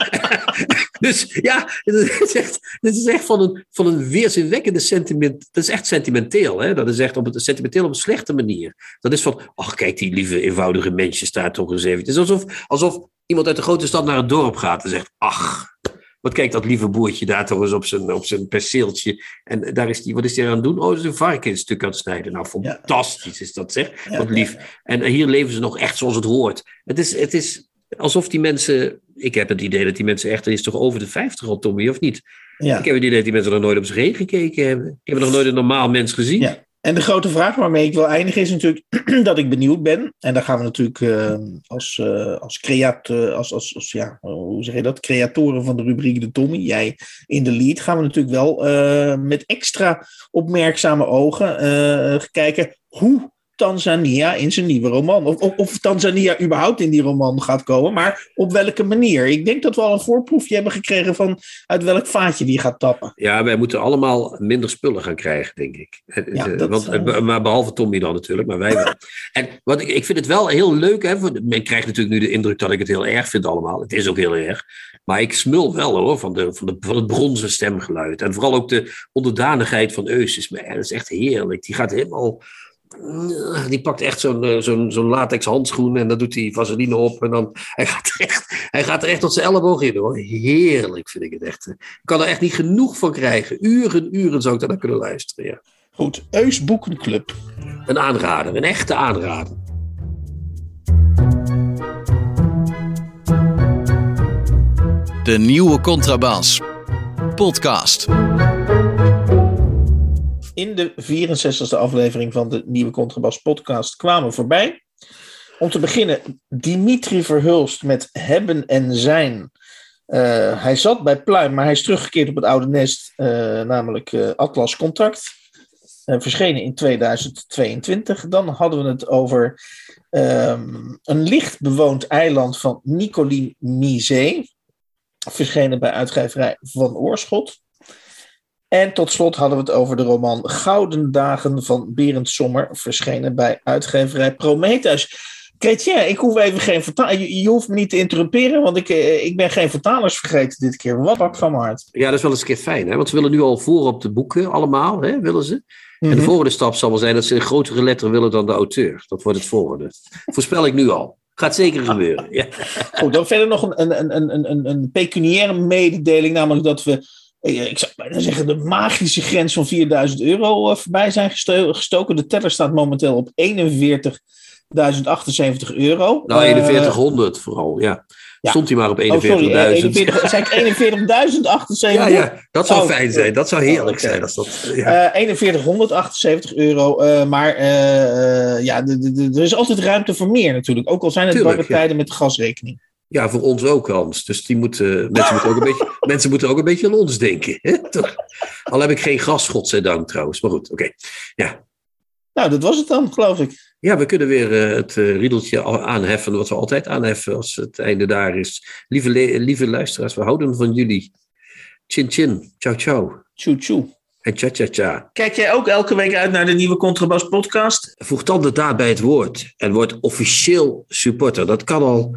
Speaker 3: dus ja, dit is echt, dit is echt van, een, van een weerzinwekkende sentiment. Dat is echt sentimenteel. Hè? Dat is echt op het, sentimenteel op een slechte manier. Dat is van. Ach, kijk, die lieve eenvoudige mensjes daar toch eens even. Het is alsof, alsof iemand uit de grote stad naar het dorp gaat en zegt: Ach. Wat kijkt dat lieve boertje daar toch eens op zijn, op zijn perceeltje. En daar is die, wat is hij aan het doen? Oh, is een varkensstuk aan het snijden. Nou, fantastisch is dat zeg. Wat lief. En hier leven ze nog echt zoals het hoort. Het is, het is alsof die mensen... Ik heb het idee dat die mensen echt... Is toch over de 50 al, Tommy, of niet?
Speaker 2: Ja.
Speaker 3: Ik heb het idee dat die mensen nog nooit op zich heen gekeken hebben. Die hebben nog nooit een normaal mens gezien.
Speaker 2: Ja. En de grote vraag waarmee ik wil eindigen is natuurlijk dat ik benieuwd ben. En daar gaan we natuurlijk uh, als, uh, als, creat, uh, als, als, als ja, hoe zeg je dat? Creatoren van de rubriek De Tommy, jij in de lead, gaan we natuurlijk wel uh, met extra opmerkzame ogen kijken hoe Tanzania in zijn nieuwe roman. Of, of, of, Tanzania überhaupt in die roman gaat komen, maar op welke manier. Ik denk dat we al een voorproefje hebben gekregen van uit welk vaatje die gaat tappen.
Speaker 3: Ja, wij moeten allemaal minder spullen gaan krijgen, denk ik. Ja, dat, Want, uh... Maar behalve Tommy dan natuurlijk, maar wij wel. en wat ik, ik vind het wel heel leuk. Hè, men krijgt natuurlijk nu de indruk dat ik het heel erg vind allemaal. Het is ook heel erg. Maar ik smul wel hoor, van, de, van, de, van het bronzen stemgeluid. En vooral ook de onderdanigheid van Eus. Is, dat is echt heerlijk. Die gaat helemaal die pakt echt zo'n zo'n zo'n latex handschoen en dan doet hij vaseline op. En dan, hij, gaat er echt, hij gaat er echt tot zijn elleboog in hoor. Heerlijk vind ik het echt. Ik kan er echt niet genoeg van krijgen. Uren, uren zou ik daar naar kunnen luisteren. Ja.
Speaker 2: Goed, Eus Boekenclub.
Speaker 3: Een aanrader, een echte aanrader.
Speaker 1: De nieuwe Contrabas. Podcast.
Speaker 2: In de 64e aflevering van de nieuwe Contrabas podcast kwamen we voorbij. Om te beginnen, Dimitri Verhulst met Hebben en Zijn. Uh, hij zat bij Pluim, maar hij is teruggekeerd op het oude nest, uh, namelijk uh, Atlas Contact. verschenen in 2022. Dan hadden we het over um, een licht bewoond eiland van Nicoline Misé. Verschenen bij uitgeverij Van Oorschot. En tot slot hadden we het over de roman Gouden Dagen van Berend Sommer, verschenen bij uitgeverij Prometheus. Chrétien, ik hoef even geen vertaler. Je, je, hoeft me niet te interrumperen, want ik, ik ben geen vertalers vergeten dit keer. Wat pak van mijn hart.
Speaker 3: Ja, dat is wel eens een keer fijn, hè? want ze willen nu al voor op de boeken, allemaal, hè? willen ze. En de volgende stap zal wel zijn dat ze een grotere letter willen dan de auteur. Dat wordt het volgende. Voorspel ik nu al. Gaat zeker gebeuren. Ja.
Speaker 2: Goed, dan verder nog een, een, een, een, een pecuniaire mededeling, namelijk dat we ik zou bijna zeggen, de magische grens van 4000 euro voorbij zijn gestoken. De teller staat momenteel op 41.078 euro.
Speaker 3: Nou, 4100 uh, vooral, ja. ja. Stond hij maar op 41.000. Oh, sorry,
Speaker 2: 41, zei ik 41.078?
Speaker 3: ja, ja, dat zou oh, fijn zijn. Dat zou heerlijk oh, okay. zijn. Als dat,
Speaker 2: ja. uh, 4178 euro. Uh, maar ja, er is altijd ruimte voor meer natuurlijk. Ook al zijn het barre tijden met de gasrekening.
Speaker 3: Ja, voor ons ook, Hans. Dus die moeten, mensen, moeten ook een beetje, mensen moeten ook een beetje aan ons denken. Hè? Toch? Al heb ik geen gas, godzijdank trouwens. Maar goed, oké. Ja.
Speaker 2: Nou, dat was het dan, geloof ik.
Speaker 3: ja, we kunnen weer eh, het eh, riedeltje aanheffen wat we altijd aanheffen als het einde daar is. Lieve, lieve luisteraars, we houden van jullie. Chin chin, ciao ciao
Speaker 2: Tjoe tjoe.
Speaker 3: en cha cha cha.
Speaker 2: Kijk jij ook elke week uit naar de nieuwe Contrabas podcast?
Speaker 3: Voeg dan de daad bij het woord en word officieel supporter. Dat kan al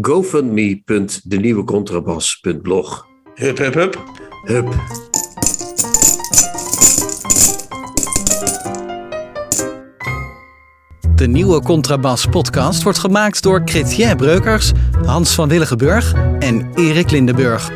Speaker 3: gofundme.denieuwecontrabas.blog.
Speaker 2: Hup, hup, hup.
Speaker 3: Hup.
Speaker 1: De nieuwe Contrabas podcast wordt gemaakt door Chrétien Breukers, Hans van Willigenburg en Erik Lindenburg.